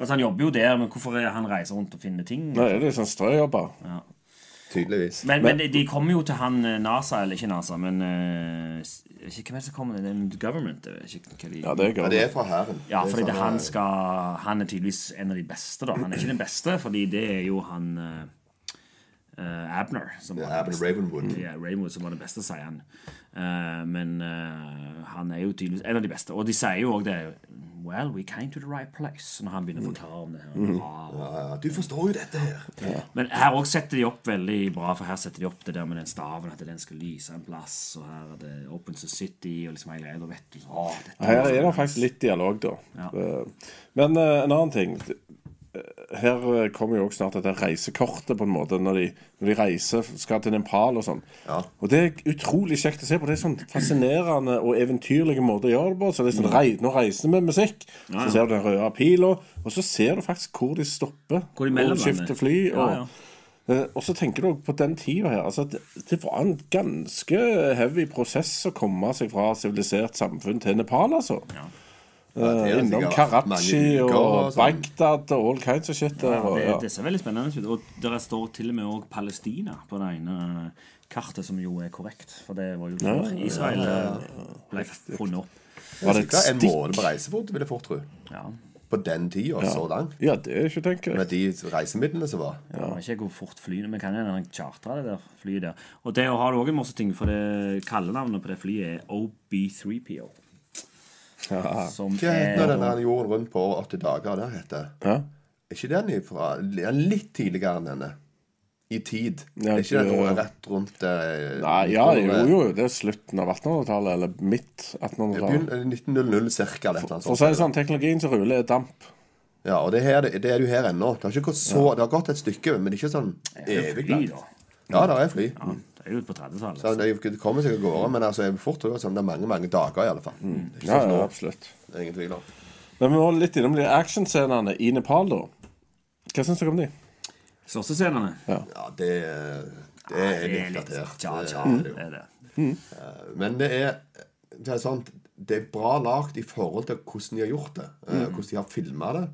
Speaker 5: Altså Han jobber jo der, men hvorfor er han reiser rundt og finner ting?
Speaker 6: Nei, det er sånn strøjobber.
Speaker 4: Tydeligvis.
Speaker 5: Men, men de, de kommer jo til han eh, NASA, eller ikke NASA, men vet ikke Hvem er det som kommer? Det er government? Ikke hva de...
Speaker 6: Ja, det er
Speaker 4: Ja, det er fra hæren.
Speaker 5: Ja,
Speaker 4: Det er
Speaker 5: fordi det, han skal Han er tydeligvis en av de beste, da. Han er ikke den beste, fordi det er jo han eh, eh, Abner. Som
Speaker 4: Ja,
Speaker 5: var den
Speaker 4: Abner
Speaker 5: beste.
Speaker 4: Ravenwood.
Speaker 5: Ja, Ravenwood som var den beste, sier han. Uh, men uh, han er jo tydeligvis en av de beste. Og de sier jo òg det Well, we came to the right place. Når han begynner å forklare om det her. Ja.
Speaker 4: Ja, ja, du forstår jo dette her.
Speaker 5: Men her òg setter de opp veldig bra, for her setter de opp det der med den staven, at den skal lyse en plass, og her er det Open City, og liksom hele greia. Da vet du å,
Speaker 6: Her er det faktisk litt dialog, da.
Speaker 5: Ja.
Speaker 6: Eh, Men eh, en annen ting. Her eh, kommer jo også snart dette reisekortet, på en måte, når de, når de reiser, skal til Nepal og sånn.
Speaker 4: Ja.
Speaker 6: Og det er utrolig kjekt å se på. Det er sånn fascinerende og eventyrlige måter å gjøre det på. Så det er sånn, rei, Nå reiser vi med musikk, så ser du den røde pila, og så ser du faktisk hvor de stopper.
Speaker 5: Hvor de mellom
Speaker 6: og skifter fly. Og,
Speaker 5: ja.
Speaker 6: Eh, og så tenker du også på den tida her. Altså, det, det var en ganske heavy prosess å komme seg fra sivilisert samfunn til Nepal, altså.
Speaker 4: det er
Speaker 6: Innom Karachi og
Speaker 4: og sånn.
Speaker 6: Bagdad og all kinds of shit. Der,
Speaker 5: Ja,
Speaker 6: og,
Speaker 5: det,
Speaker 6: ja.
Speaker 5: det ser veldig spennende ut. Og der står til og med òg Palestina på det ene kartet, som jo er korrekt. For det var jo før Israel eh, ble funnet opp.
Speaker 6: Var det et
Speaker 4: en
Speaker 6: stikk?
Speaker 4: måned på reisefot, vil jeg fort tro.
Speaker 5: Ja.
Speaker 4: På den tida, så langt.
Speaker 6: Ja, det er ikke tenkt.
Speaker 4: Med de reisemidlene som var.
Speaker 5: Ja, ja ikke hvor fort flyene Vi kan gjerne chartre det der flyet der. Og det har du òg en masse ting, for det kallenavnet på det flyet er OB3PO. Som
Speaker 4: Hva heter
Speaker 5: er
Speaker 4: den der jorden rundt på over 80 dager? Det heter
Speaker 6: Ja.
Speaker 4: Er ikke den ifra den er Litt tidligere enn denne. I tid.
Speaker 6: Ja,
Speaker 4: er ikke
Speaker 6: det-
Speaker 4: noe rett rundt eh,
Speaker 6: Nei, ja, jo, jo, det er slutten av 1800-tallet, eller midt 1800-tallet.
Speaker 4: Begynn- 1900 cirka. eller et eller
Speaker 6: For å si det sånn, teknologien som ruller, er damp.
Speaker 4: Ja, og det, her, det er du her ennå. Det har ikke gått så Det har gått et stykke, men det er ikke sånn evig langt. Ja, det er fly.
Speaker 5: Ja, er jo på 30-tallet.
Speaker 4: Så det, det kommer seg av gårde, men altså, jeg fort tror sånn, det er mange mange dager i alle fall. Det er
Speaker 6: Ja, ja, absolutt.
Speaker 4: Det er ingen tvil om.
Speaker 6: Men vi må litt innom de actionscenene i Nepal, da. Hva syns dere om de?
Speaker 5: Slåssescenene.
Speaker 4: Ja, det, det er
Speaker 5: Det er
Speaker 4: litt datert. Ja,
Speaker 5: tja.
Speaker 4: det er.
Speaker 5: Det er.
Speaker 4: Men det er, det er sånn Det er bra lagd i forhold til hvordan de har gjort det. eh,
Speaker 5: Mm.
Speaker 4: Hvordan de har filma det.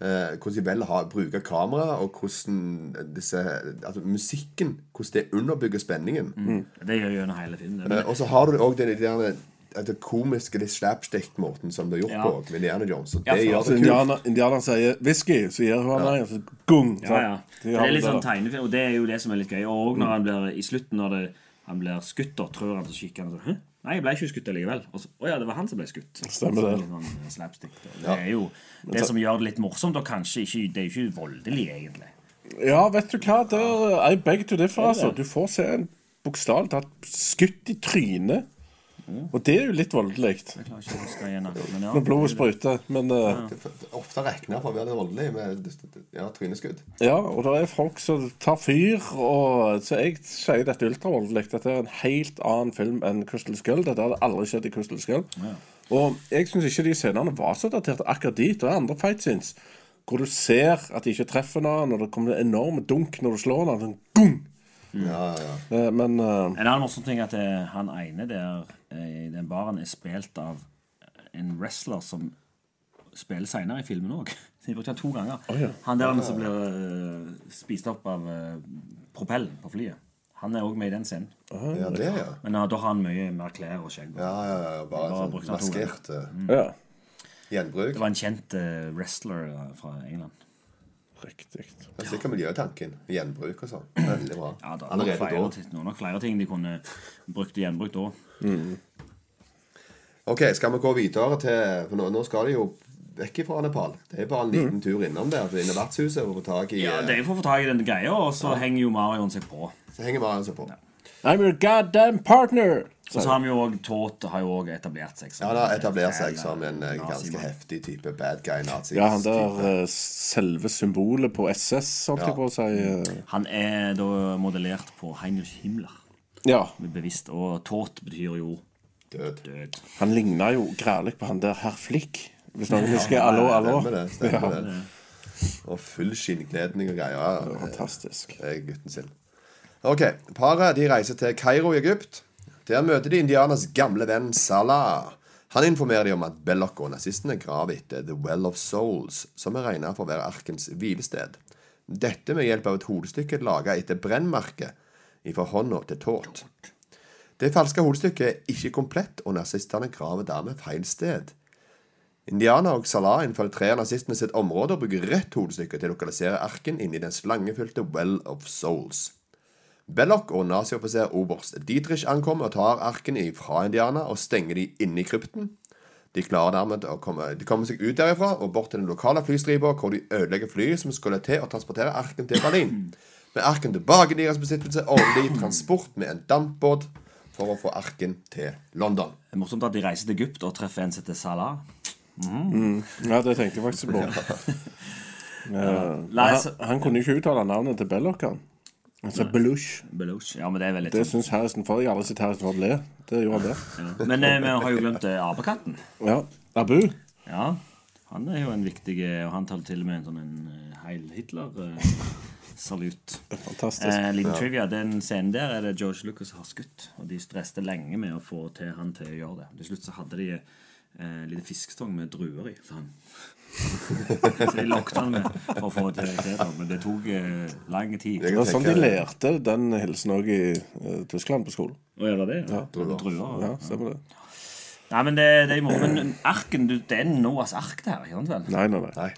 Speaker 4: Eh, Hvordan de vel har bruker kamera, og hvordan disse altså Musikken. Hvordan det underbygger spenningen.
Speaker 5: Mm. Det gjør gjennom hele filmen.
Speaker 4: Eh, Og så har du òg den der det komiske litt slapstick-måten som det er gjort
Speaker 5: Ja.
Speaker 4: på med Indiana Jones. Og det
Speaker 5: ja,
Speaker 4: gjør
Speaker 6: Altså,
Speaker 4: det kult.
Speaker 6: indianer, sier whisky, så gir hun ja. en, gung.
Speaker 5: Ja, ja.
Speaker 6: De
Speaker 5: Det er litt sånn tegnefilm, og det er jo det som er litt gøy. Og også når han blir i slutten, når det, han blir skutt, og tror han så kikker han sånn? Nei, jeg ble ikke skutt likevel. Og så, å ja, det var han som ble skutt.
Speaker 6: Stemmer det.
Speaker 5: Sånn, eh, Det er jo det som gjør det litt morsomt, og kanskje ikke Det er jo ikke voldelig, egentlig.
Speaker 6: Ja, vet du hva? Der, I beg to differ, altså. Du får se en bokstavelig talt skutt i trynet. Og det er jo litt voldelig.
Speaker 5: Ja.
Speaker 6: Når blodet spruter. Men eh,
Speaker 4: Ofte regna for å være litt voldelig med ja, tryneskudd.
Speaker 6: ja, og det er folk som tar fyr, og Så jeg sier dette er ultravoldelig. Dette er en helt annen film enn Crystal Skull. Dette hadde aldri skjedd i Crystal Skull. Og jeg syns ikke de scenene var så daterte akkurat dit. Det er andre fight scenes hvor du ser at de ikke treffer noen, og det kommer en enorm dunk når du slår noen. Sånn, gung!
Speaker 4: Ja, ja.
Speaker 6: Eh, Men uh,
Speaker 5: En annen morsom ting er at eh, han ene der i den baren er spilt av en wrestler som spiller senere i filmen òg. [LAUGHS] De brukte han to ganger.
Speaker 6: ja.
Speaker 5: Han der som blir uh, spist opp av uh, propellen på flyet. Han er òg med i den scenen.
Speaker 4: ja, det, ja.
Speaker 5: Men da har han mye mer klær og skjegg.
Speaker 4: Ja, ja, ja. Bare
Speaker 5: Bare
Speaker 4: sånn
Speaker 5: han
Speaker 4: maskert
Speaker 6: ja.
Speaker 4: gjenbruk.
Speaker 5: Det var en kjent uh, wrestler fra England.
Speaker 6: Riktig.
Speaker 4: Det er sikkert miljøtanken. Gjenbruk og sånn. Veldig bra.
Speaker 5: Ja, er
Speaker 4: Allerede
Speaker 5: flere,
Speaker 4: da.
Speaker 5: det var nok flere ting de kunne brukt i gjenbruk da.
Speaker 4: Ok, skal vi gå videre til For nå, nå skal de jo vekk fra Nepal. Det er bare en liten tur innom der. Innom vertshuset og få tak i
Speaker 5: Ja,
Speaker 4: eh,
Speaker 5: Det er for å få tak i den greia, og så henger jo Marion seg på.
Speaker 4: Så henger Marion seg på.
Speaker 6: I'm your goddamn partner!
Speaker 5: Og så har vi jo òg Tåte har jo også etablert seg som
Speaker 4: Ja, Han har etablert seg som en eh,
Speaker 5: nazimann.
Speaker 4: ganske heftig type bad guy nazi.
Speaker 6: Ja, han der eh, selve symbolet på SS, holdt jeg
Speaker 4: Ja.
Speaker 6: på å si. eh,
Speaker 5: Han er da modellert på Heinrich Himmler.
Speaker 6: Ja.
Speaker 5: Bevisst. Og Tåt betyr jo
Speaker 4: Død.
Speaker 5: død.
Speaker 6: Han ligna jo grælig på han der herr Flick. Hvis noen husker Allo, allo.
Speaker 4: Stemmer det. stemmer det Og full skinnkledning og greier. Ja, det er gutten sin. Ok, Paret de reiser til Kairo i Egypt. Der møter de indianernes gamle venn Salah. Han informerer de om at Belloc og nazistene graver etter The Well of Souls, som er regnet for å være arkens hvilested. Dette med hjelp av et hodestykke laget etter brennmerket fra hånda til Tåt. Det falske hodestykket er ikke komplett, og nazistene graver dermed feil sted. Indianer og Salah infiltrerer nazistene sitt område og bruker rett hodestykke til å lokalisere arken inni den slangefylte Well of Souls. Belloc og nazioffiser oberst Dietrich ankommer og tar arkene fra indiana og stenger de inne i krypten. De klarer dermed å komme, de kommer seg ut derifra og bort til den lokale flystripa, hvor de ødelegger flyet som skulle til å transportere arken til Berlin. Med arken tilbake i deres besittelse ordner de transport med en dampbåt for å få arken til London.
Speaker 5: Det er morsomt at de reiser til Egypt og treffer en som heter Salah.
Speaker 6: Ja, det tenkte jeg faktisk på. [LAUGHS]
Speaker 5: Nei,
Speaker 6: Han, han kunne ikke uttale navnet til Belloc, han. Sa Belush.
Speaker 5: Belush. Ja, men det er veldig
Speaker 6: Det
Speaker 5: sånn.
Speaker 6: syns Harrison Ford. Jeg har aldri sett Harrison Ford le. Det gjorde han det.
Speaker 5: Ja. Men eh, vi har jo glemt eh, apekatten.
Speaker 6: Ja. Abu.
Speaker 5: Ja, han er jo en viktig eh, Og han tar til og med en sånn en eh, Heil Hitler-salut.
Speaker 6: Fantastisk.
Speaker 5: Eh, liten trivia. Den scenen der er det George Lucas har skutt. Og de stresste lenge med å få til han til å gjøre det. Til slutt så hadde de eh, lite fiskestang med druer i. Så, så de lokket han med for å få det til. Men det tok eh, lang tid.
Speaker 6: Det var sånn de lærte den hilsen òg i eh, Tyskland på skolen.
Speaker 5: Å gjøre det? Ja.
Speaker 4: druer.
Speaker 5: druer.
Speaker 6: Ja, stemmer det.
Speaker 5: Nei, men det, det er moro. Men arken, du, det er Noas ark, det her. ikke sant vel?
Speaker 6: Nei, nei, nei.
Speaker 4: Nei.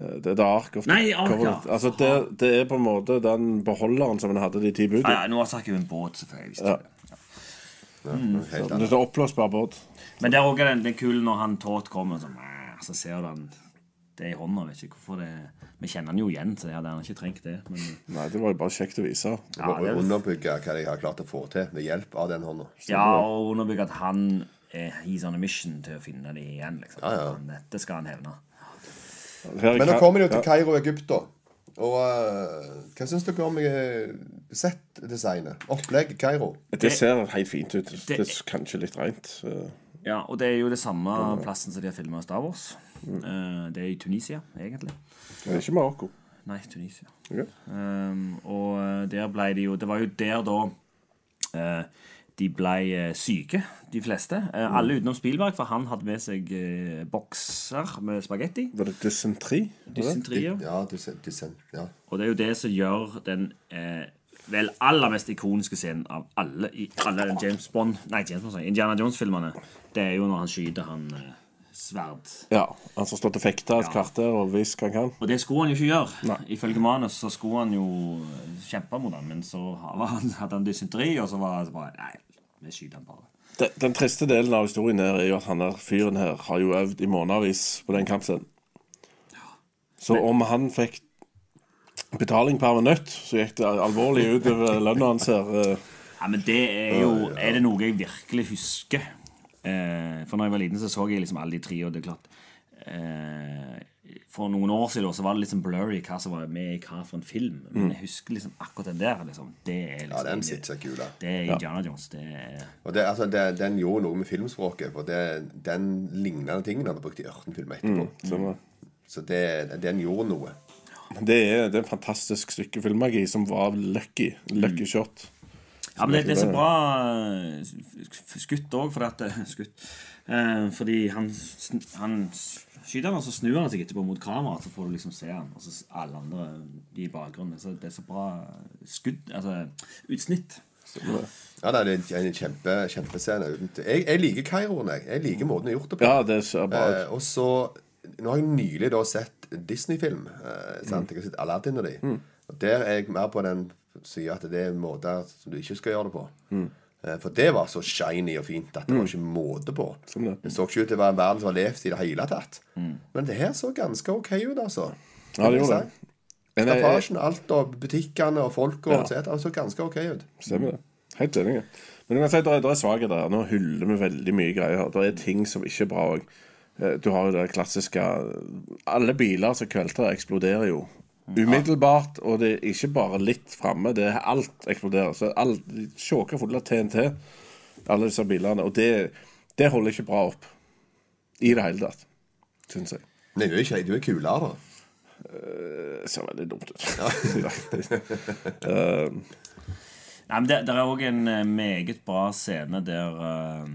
Speaker 6: Eh, Det er det Ark of
Speaker 5: Nei, Ark, ja.
Speaker 6: Altså, det, det er på en måte den beholderen som en hadde de ti
Speaker 5: Ja,
Speaker 6: budene.
Speaker 5: ja, Noas ark er jo en båt, selvfølgelig.
Speaker 6: Ja.
Speaker 5: Ja.
Speaker 4: Ja,
Speaker 6: Det er oppblåsbar båt.
Speaker 5: Men det er også den, er kul når han Tåt kommer, så, så ser du han det er i hånda. Vet ikke hvorfor det Vi kjenner han jo igjen, så jeg hadde gjerne ikke trengt det. Men
Speaker 6: Nei, det var jo bare kjekt å vise.
Speaker 5: ja,
Speaker 4: Og
Speaker 5: det er,
Speaker 4: underbygge hva de har klart å få til ved hjelp av den hånda.
Speaker 5: ja og underbygge at han er he's on a mission til å finne det igjen. liksom
Speaker 4: Ja, ja.
Speaker 5: Dette skal han hevne.
Speaker 4: Men nå kommer de jo til. Kairo, Egypt, da. Og uh, hva syns dere om eh, settdesignet? Opplegg Kairo?
Speaker 6: Det ser helt fint ut. Det,
Speaker 5: Det-
Speaker 6: er kanskje litt rent.
Speaker 5: Ja, og det er jo det samme plassen som de har filma Star Wars. Eh, det er i Tunisia, egentlig.
Speaker 6: Det er ikke Marokko.
Speaker 5: Nei, Tunisia.
Speaker 6: Okay.
Speaker 5: Um, og eh, der ble de jo Det var jo der da eh, de ble eh, syke, de fleste. Eh,
Speaker 6: Mm.
Speaker 5: Alle utenom Spielberg, for han hadde med seg eh, bokser med spagetti.
Speaker 6: Var det dysentri?
Speaker 5: Dysentri,
Speaker 4: ja. Ja, ja.
Speaker 5: Og det er jo det som gjør den eh, vel aller mest ikoniske scenen av alle i alle James Bond Nei, James Bond, Indiana Jones-filmene. Det er jo når han skyter han eh, sverd.
Speaker 6: Ja. Han som står til fekta et
Speaker 5: Ja.
Speaker 6: kvarter og visst hva han kan.
Speaker 5: Og det skulle han jo ikke gjøre.
Speaker 6: Nei.
Speaker 5: Ifølge manus så skulle han jo kjempe mot han, men så hadde han dysenteri, og så var det bare Nei, vi skyter han bare.
Speaker 6: Den, den triste delen av historien her er jo at han der fyren her har jo øvd i månedsvis på den kampscenen. Så om han fikk betaling per minutt, så gikk det alvorlig utover lønna hans her. eh.
Speaker 5: Ja, men det er jo Er det noe jeg virkelig husker eh, For når jeg var liten, så så jeg liksom alle de tre, og det er klart eh, For noen år siden så var det liksom blurry hva som var med i hva for en film. Men jeg husker liksom akkurat den der. Liksom, det er
Speaker 4: ja,
Speaker 5: liksom
Speaker 4: den sitter seg kul. da.
Speaker 5: Det er Indiana Jones. Det er
Speaker 4: Og det, altså, det, den gjorde noe med filmspråket. For det, den lignende tingen hadde brukt i Ørten-filmer etterpå.
Speaker 6: Sånn, eh.
Speaker 4: Så det, den gjorde noe.
Speaker 6: det, er, det er en fantastisk stykke filmmagi som var lucky. Lucky shot.
Speaker 5: Ja, men det, det er så bra eh, skutt òg, for at eh, Skutt. Eh, fordi han, han skyter han, og så snur han seg etterpå mot kameraet, så får du liksom se han. Og så alle andre i bakgrunnen. Så det er så bra skudd Altså utsnitt.
Speaker 4: Ja, det er en kjempe, kjempescene. Jeg, jeg liker Kairoen, jeg. Jeg liker måten de har gjort det på.
Speaker 6: Ja, det ser bra ut.
Speaker 4: Eh, og så Nå har jeg nylig da sett Disney-film. Eh, sant? Jeg har sett Aladdin og de. Og der er jeg mer på den sida at det er måter som du ikke skal gjøre det på. Mm. for det var så shiny og fint at det var ikke måte på.
Speaker 6: Det.
Speaker 4: Så ikke ut til å være en verden som har levd i det hele tatt. Men det her så ganske OK ut, altså.
Speaker 6: Ja, det gjorde det.
Speaker 4: Staffasjen, alt og butikkene og folka
Speaker 6: Ja.
Speaker 4: og så, det så ganske OK ut.
Speaker 6: Stemmer det. Helt enig. Men jeg kan si, det er, er svakheter her. Nå hyller vi veldig mye greier. Det er ting som ikke er bra òg. Du har jo det klassiske Alle biler som kvelter, eksploderer jo. Umiddelbart, og det er ikke bare litt framme. Det er alt eksploderer. Så all, Sjåker fulle av TNT, alle disse bilene. Og det, det holder ikke bra opp. I det hele tatt, syns jeg.
Speaker 4: Men du er, ikke, du er kulere, da.
Speaker 6: Det ser veldig dumt ut. [LAUGHS] [LAUGHS]
Speaker 5: Nei, men det, det er òg en eh, meget bra scene der eh,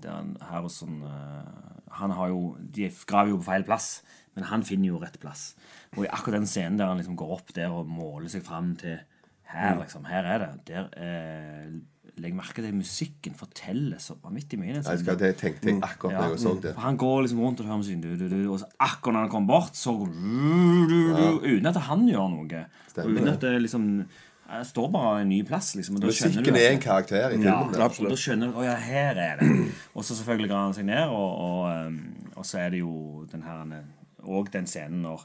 Speaker 5: Der han Harrison eh, Han har jo De graver jo på feil plass, men han finner jo rett plass. Og i akkurat den scenen der han liksom går opp der og måler seg fram til Her, liksom. Her er det. Der eh, Legg merke til musikken forteller så vanvittig mye.
Speaker 4: Jeg skal, det tenkte jeg akkurat da jeg så det.
Speaker 5: For han går liksom rundt og hører musikken, du, du, du, og så akkurat når han kommer bort, så Uten at han gjør noe. Uten at det liksom Jeg står bare en ny plass, liksom.
Speaker 4: Musikken
Speaker 5: du
Speaker 4: er en karakter i filmen.
Speaker 5: Ja, da skjønner du Å ja, her er det. [CLEARS THROAT] Og så selvfølgelig graver han seg ned, og, og, um, og så er det jo den her Og den scenen når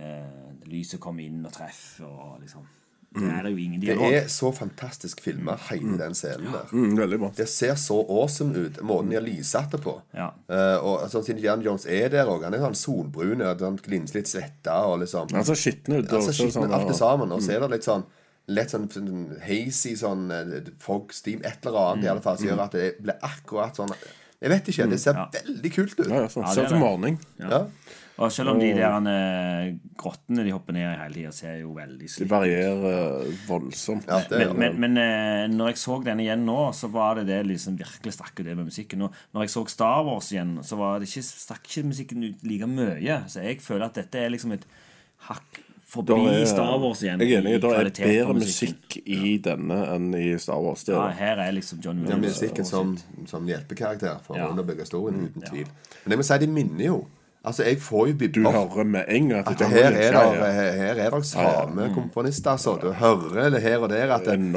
Speaker 5: eh, lyset kommer inn og treffer, og liksom det er det jo ingen
Speaker 4: Det er så fantastisk filma, hele den scenen der.
Speaker 6: Mm, veldig bra.
Speaker 4: Det ser så awesome ut, måten de har lyssatt det på.
Speaker 5: Ja.
Speaker 4: Eh, og sånn siden Jan Jones er der òg. Han er sånn solbrun, og sånn glinser litt svetta og liksom
Speaker 6: Han ser skitten ut.
Speaker 4: Altså, skitten,
Speaker 6: sånn,
Speaker 4: alt det sammen. Og så er det litt sånn Litt sånn, sånn hazy sånn eh, fog steam, et eller annet i alle fall, som gjør at det blir akkurat sånn Jeg vet ikke. Det ser
Speaker 5: Ja.
Speaker 4: veldig kult ut.
Speaker 6: Ja, ja, sånn.
Speaker 5: Ja, det
Speaker 6: Ser
Speaker 5: er
Speaker 6: ut som
Speaker 5: morning.
Speaker 6: Ja.
Speaker 4: Ja.
Speaker 5: Og selv om de der eh, grottene de hopper ned i hele tida, ser jo veldig
Speaker 6: Det
Speaker 5: slitt
Speaker 6: varierer eh, voldsomt.
Speaker 4: Ja, det
Speaker 5: Men, men, men eh, når jeg så den igjen nå, så var det det liksom virkelig stakk ut det med musikken. Og når jeg så Star Wars igjen, så var det ikke, stakk ikke musikken ut like mye. Så jeg føler at dette er liksom et hakk forbi
Speaker 6: er-
Speaker 5: Star Wars igjen.
Speaker 6: Jeg er enig. Det er bedre musikk i denne enn i Star Wars. Det
Speaker 5: Ja,
Speaker 6: er
Speaker 5: her er liksom John Williams.
Speaker 4: Ja,
Speaker 5: er
Speaker 4: musikken som, som hjelpekarakter for
Speaker 5: Ja.
Speaker 4: å underbygge historien, uten tvil. Men jeg må si de minner jo Altså, jeg får jo
Speaker 6: Du
Speaker 4: bibber.
Speaker 6: hører med en gang at
Speaker 4: At
Speaker 6: det
Speaker 4: her er det,
Speaker 6: er-
Speaker 4: her, er samme komponister, altså. Du hører det her og der at det, en,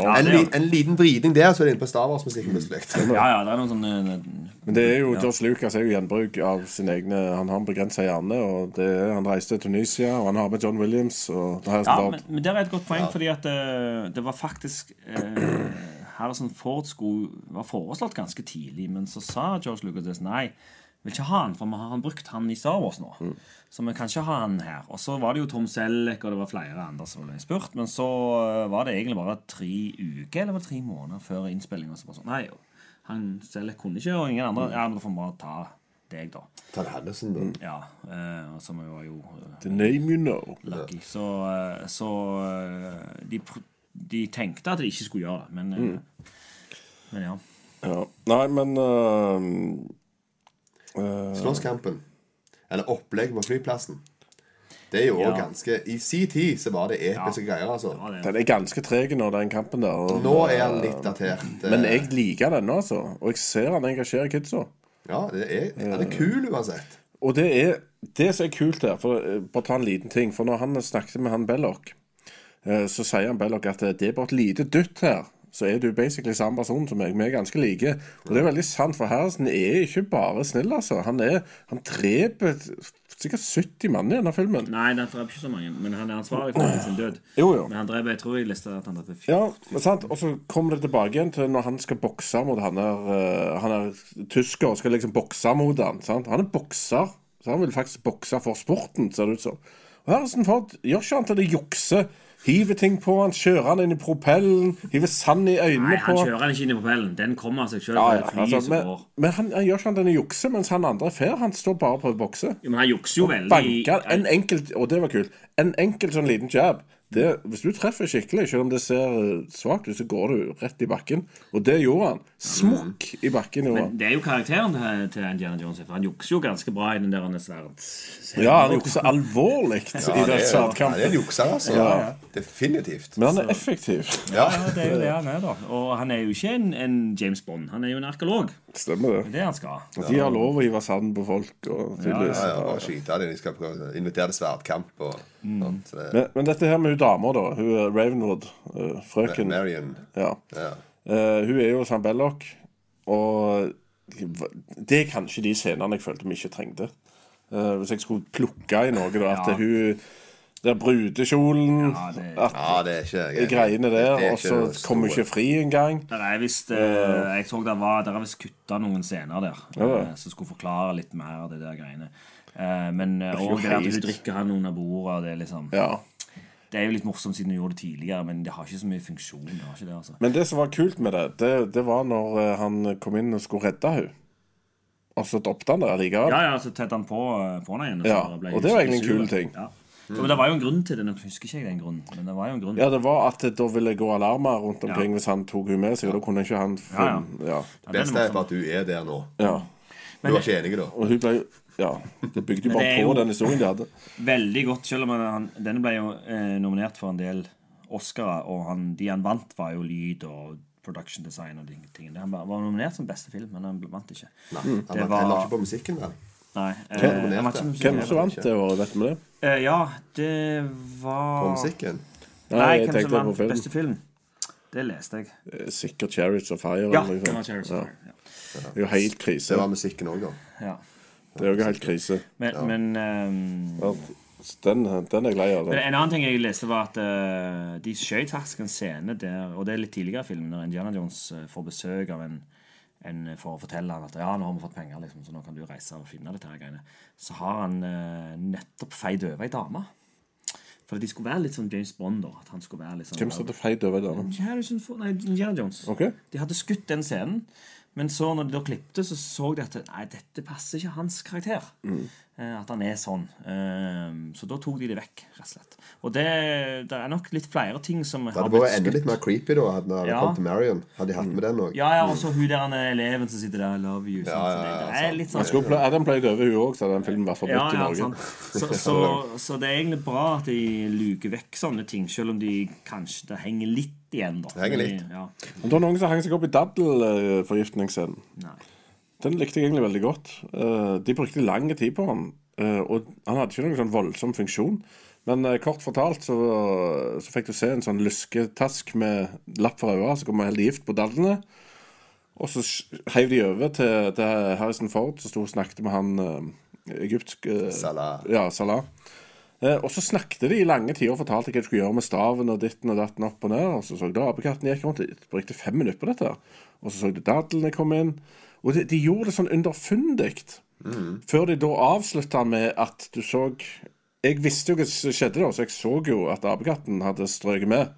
Speaker 4: en liten vridning der, så er det inne på Star Wars-musikken plutselig.
Speaker 5: Ja, ja, det er noen sånne
Speaker 6: Men det er jo, George Lucas er jo gjenbruk av sin egne Han har en begrensa hjerne, og det han reiste til Tunisia, og han har med John Williams. Og det har
Speaker 5: Ja, men, men det er et godt poeng, fordi at eh, det var faktisk eh, Harrison Ford skulle, var foreslått ganske tidlig, men så sa George Lucas nei, vil ikke ha han, for vi har han brukt han i Star Wars nå. Så vi kan ikke ha han her. Og så var det jo Tom Selleck, og det var flere andre som ble spurt, men så eh, var det egentlig bare tre uker, eller tre måneder før innspillinga. Så sånn, nei, han Selleck kunne ikke, og ingen andre. Ja, men da får vi bare ta deg, da.
Speaker 4: Ta Henderson, da.
Speaker 5: Ja, eh, som jo var jo eh,
Speaker 6: The name you know.
Speaker 5: lucky. Så, eh, så de, de tenkte at de ikke skulle gjøre det, men, mm. men ja.
Speaker 6: Ja. Nei, men øh, øh,
Speaker 4: Slåsskampen. Eller opplegg på flyplassen. Det er jo
Speaker 5: Ja.
Speaker 4: ganske I sin tid så var det episke greier, altså.
Speaker 6: Den er ganske treg nå, den kampen der. Og,
Speaker 4: Nå er han litt datert.
Speaker 6: Men jeg liker den, altså. Og jeg ser han engasjerer kidsa.
Speaker 4: Ja, det er, han er kul uansett.
Speaker 6: Og det er det som er kult her, for eh, bare ta en liten ting For når han snakket med han Belloc, eh, så sier han Belloc at eh, det er bare et lite dytt her. Så er du basically samme person som meg. Vi er ganske like. Og det er veldig sant, for Harrison er ikke bare snill, altså. Han er Han dreper sikkert 70 mann i denne filmen.
Speaker 5: nei, han dreper ikke så mange, men han er ansvarlig for sin død.
Speaker 6: Jo, jo.
Speaker 5: Men han dreper, jeg tror jeg leste at han dreper fire.
Speaker 6: Ja, sant? Og så kommer det tilbake igjen til når han skal bokse mot han der eh, Han er tysker og skal liksom bokse mot han. Sant? Han er bokser, så han vil faktisk bokse for sporten, ser det ut som. Og Harrison Ford gjør ikke annet enn å jukse. Hiver ting på han, kjører han inn i propellen, hiver sand i øynene
Speaker 5: Nei, han
Speaker 6: på
Speaker 5: kjører han ikke inn i propellen. Den kommer av seg sjøl.
Speaker 6: Ja,
Speaker 5: Ja,
Speaker 6: altså, men men han, han gjør ikke han denne jukse, mens han andre er fair. Han står bare på å bokse.
Speaker 5: Jo, men han jukser jo veldig.
Speaker 6: Banker en enkelt Og det var kult. En enkelt sånn liten jab. Det, hvis du treffer skikkelig, selv om det ser svakt ut, så går du rett i bakken. Og det gjorde han. Smukk i bakken. gjorde.
Speaker 5: Men det er jo karakteren til, Indiana Jones. For han jukser jo ganske bra i den der sverd...
Speaker 6: Ja, han jukser alvorlig [LAUGHS] i den
Speaker 4: det er, ja, det er en jukser, altså. Definitivt.
Speaker 6: Men han er effektiv.
Speaker 4: Ja.
Speaker 5: Ja, det er jo det han er, da. Og han er jo ikke en, en James Bond. Han er jo en arkeolog.
Speaker 6: Stemmer det.
Speaker 5: Det er han skal.
Speaker 6: De har lov å hive sand på folk. Og ja,
Speaker 4: Ja, ja, og skyte dem. De skal invitere til sverdkamp. Og, sånt, så det,
Speaker 6: Men, men dette her med dama, da. Hun er Ravenwood. Uh, frøken.
Speaker 4: Marion.
Speaker 6: Ja.
Speaker 4: Ja.
Speaker 6: Uh, hun er jo Sam Belloc, og det er kanskje de scenene jeg følte vi ikke trengte. Uh, hvis jeg skulle plukke i noe, da. At
Speaker 5: Ja.
Speaker 6: hun Der brudekjolen
Speaker 5: Ja, det-
Speaker 6: At
Speaker 4: ja, det er ikke
Speaker 6: de greiene der,
Speaker 4: er
Speaker 6: og så kommer hun ikke fri engang.
Speaker 5: Der er visst uh, Jeg så det var Der er visst kutta noen scener der
Speaker 6: Ja.
Speaker 5: uh, som skulle forklare litt mer av det der greiene. Uh, men òg det at hun drikker han under bordet, og det er liksom
Speaker 6: Ja.
Speaker 5: Det er jo litt morsomt siden du gjorde det tidligere, men det har ikke så mye funksjon. Det har ikke det, altså.
Speaker 6: Men det som var kult med det, det, det var når eh, han kom inn og skulle redde henne. Og så droppet han det allikevel.
Speaker 5: Ja, ja, så tette han på, eh, på henne igjen. Og,
Speaker 6: Ja, og det var egentlig en kul ting.
Speaker 5: Ja. Jo, men det var jo en grunn til det. Nå husker ikke jeg den grunnen, men det var jo en grunn.
Speaker 6: Ja, det var at det da ville gå alarmer rundt omkring
Speaker 5: Ja.
Speaker 6: hvis han tok henne med seg. Og da kunne ikke han
Speaker 5: Ja, ja.
Speaker 6: ja.
Speaker 5: Ja, den
Speaker 4: Beste
Speaker 5: er
Speaker 4: for at du er der nå.
Speaker 6: ja.
Speaker 4: Du var ikke enig, da?
Speaker 6: Og hun ble Ja. Det bygde jo bare på
Speaker 5: jo-
Speaker 6: den historien de hadde.
Speaker 5: Veldig godt, selv om han, denne ble jo eh, nominert for en del Oscarer, og han, de han vant, var jo lyd og production design og de tingene. Han var var nominert som beste film, men han vant ikke.
Speaker 4: Nei, han
Speaker 5: vant
Speaker 4: var
Speaker 5: var-
Speaker 4: heller ikke på musikken, vel?
Speaker 5: Nei. Eh,
Speaker 4: Hvem
Speaker 5: ikke.
Speaker 6: Hvem som vant det året, vet vi det?
Speaker 5: Eh, ja, det var
Speaker 4: På musikken?
Speaker 5: Nei,
Speaker 6: Nei, jeg
Speaker 5: hvem som vant
Speaker 6: film.
Speaker 5: beste film? Det leste jeg.
Speaker 6: Eh, Sikkert 'Chariots of Fire'.
Speaker 5: Ja, det var. Chariots of Fire. Ja.
Speaker 6: Det er jo helt krise.
Speaker 4: Det var musikken òg, da.
Speaker 5: Ja.
Speaker 6: Det er jo ikke helt krise.
Speaker 5: Men, men um,
Speaker 6: Ja, Den, den er jeg lei av. Den.
Speaker 5: En annen ting jeg leste, var at uh, de skjøt faktisk en scene der Og det er litt tidligere i filmen, når Indiana Jones eh, får besøk av en, en for å fortelle han at ja, nå har vi fått penger, liksom, så nå kan du reise og finne dette her greiene. Så har han uh, nettopp feid over ei dame. For de skulle være litt sånn James Bond. da At han skulle være litt sånn
Speaker 6: Hvem satte feid over?
Speaker 5: Harrison Ford- Nei, Indiana Jones.
Speaker 6: Okay.
Speaker 5: De hadde skutt den scenen. Men så når de da klippte, så så de at nei, dette passer ikke hans karakter.
Speaker 6: Mm.
Speaker 5: Eh, At han er sånn. Eh, Så da tok de det vekk, rett og slett. Og det, det er nok litt flere ting som har
Speaker 4: Det
Speaker 5: har
Speaker 4: hadde
Speaker 5: blitt
Speaker 4: vært enda
Speaker 5: skutt.
Speaker 4: litt mer creepy da hadde det
Speaker 5: Ja.
Speaker 4: kommet til Marion. Hadde de hatt med den òg.
Speaker 5: Ja, ja, og så hun der han er eleven som sitter der I love you.
Speaker 4: Ja, ja, ja,
Speaker 5: det, det er litt sånn
Speaker 6: Skulle Hadde den pleid over hun òg, så hadde den filmen vært
Speaker 5: ja,
Speaker 6: ja, i Norge.
Speaker 5: sant. Så, så, [LAUGHS] så det er egentlig bra at de luker vekk sånne ting, selv om de kanskje det henger litt igjen. da
Speaker 4: Det henger litt.
Speaker 5: Ja.
Speaker 6: Men det var noen som hang seg opp i daddelforgiftningsscenen.
Speaker 5: Nei.
Speaker 6: Den likte jeg egentlig veldig godt. Eh, De brukte lang tid på den. Eh, og han hadde ikke noen sånn voldsom funksjon. Men eh, kort fortalt så, så fikk du se en sånn lusketask med lapp for øynene, så kom det helt gift på dadlene. Og så heiv de over til, til Harrison Ford, som sto og snakket med han egyptsk
Speaker 4: Salah.
Speaker 6: Ja, Salah. Og så snakket de i lange tider og fortalte hva de skulle gjøre med staven og ditten og datten opp og ned. Og så så du apekatten gikk rundt. Det brukte fem minutter på dette. Og så så du dadlene komme inn. Og de, de gjorde det sånn underfundig. Før de da avslutta med at du så Jeg visste jo hva som skjedde da, så jeg så jo at apekatten hadde strøket med.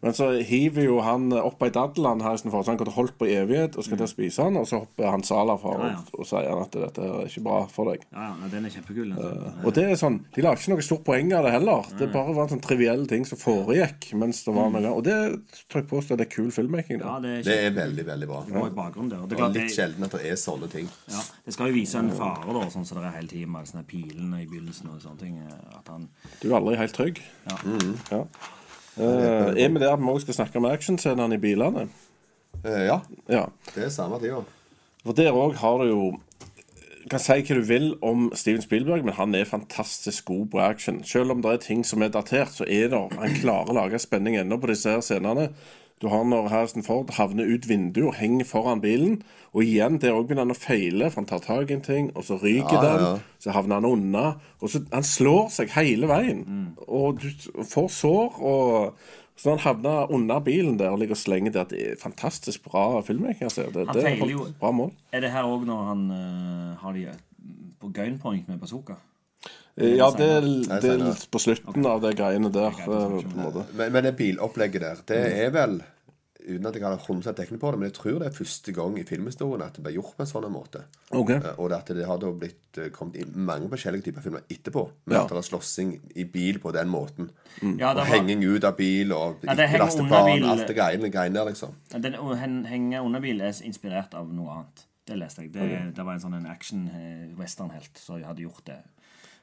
Speaker 6: Men så hiver jo han opp ei daddel han Harrison Ford, så han kunne holdt på i evighet og skal til å spise han, og så hopper han Sala for
Speaker 5: Ja, ja.
Speaker 6: og, og sier han at dette er ikke bra for deg.
Speaker 5: Ja, ja, den er kjempekul. Altså.
Speaker 6: Og det er sånn, De lager ikke noe stort poeng av det heller. Det bare var en sånn triviell ting som foregikk. mens det var noe Og det tror jeg påstår det er kul filmmaking.
Speaker 5: Ja, det er
Speaker 4: Det er veldig, veldig bra.
Speaker 5: bakgrunn der. Og Det, er
Speaker 4: Det er litt
Speaker 5: det,
Speaker 4: sjelden at det er sånne ting.
Speaker 5: ja, det skal jo vise en fare, da, sånn som det er hele tiden med sånne pilene i begynnelsen. og sånne ting. At han
Speaker 6: Du er aldri helt trygg.
Speaker 5: Ja.
Speaker 6: Ja. Eh, er vi der at vi også skal snakke om actionscenene i bilene?
Speaker 4: Uh, ja,
Speaker 6: Ja.
Speaker 4: det er samme tida.
Speaker 6: For der òg har du jo kan si hva du vil om Steven Spielberg, men han er fantastisk god på action. Selv om det er ting som er datert, så er det Han klarer å lage spenning ennå på disse her scenene. Du har når Harrison Ford havner ut vinduet og henger foran bilen. Og igjen, der òg begynner han å feile, for han tar tak i en ting, og så ryker
Speaker 4: Ja,
Speaker 6: den.
Speaker 4: ja.
Speaker 6: Så havner han unna. Og så Han slår seg hele veien. Og du får sår. og så han havna under bilen der og ligger og slenger der, det er fantastisk bra filmmaking. Altså. Det, det er
Speaker 5: et
Speaker 6: bra mål.
Speaker 5: Er det her òg når han uh, har de på gunpoint med bazooka?
Speaker 6: Ja, det er, det er på slutten av de greiene der. eh, på en måte.
Speaker 4: Men, men det bilopplegget der, det er vel Uten at jeg hadde 100 dekning på det, men jeg tror det er første gang i filmhistorien at det ble gjort på en sånn måte.
Speaker 6: Ok.
Speaker 4: Eh, Og at det har da blitt eh, kommet inn mange forskjellige typer filmer etterpå. Med
Speaker 6: Ja.
Speaker 4: at det er slåssing i bil på den måten.
Speaker 5: Ja,
Speaker 4: Og
Speaker 5: var,
Speaker 4: henging ut av bil og
Speaker 5: Ja,
Speaker 4: ikke
Speaker 5: det henger
Speaker 4: laste
Speaker 5: under bil.
Speaker 4: alt det greiene, greiene der, liksom.
Speaker 5: den hen- under bil er inspirert av noe annet. Det leste jeg. Det, det var en sånn en action-westernhelt som hadde gjort det.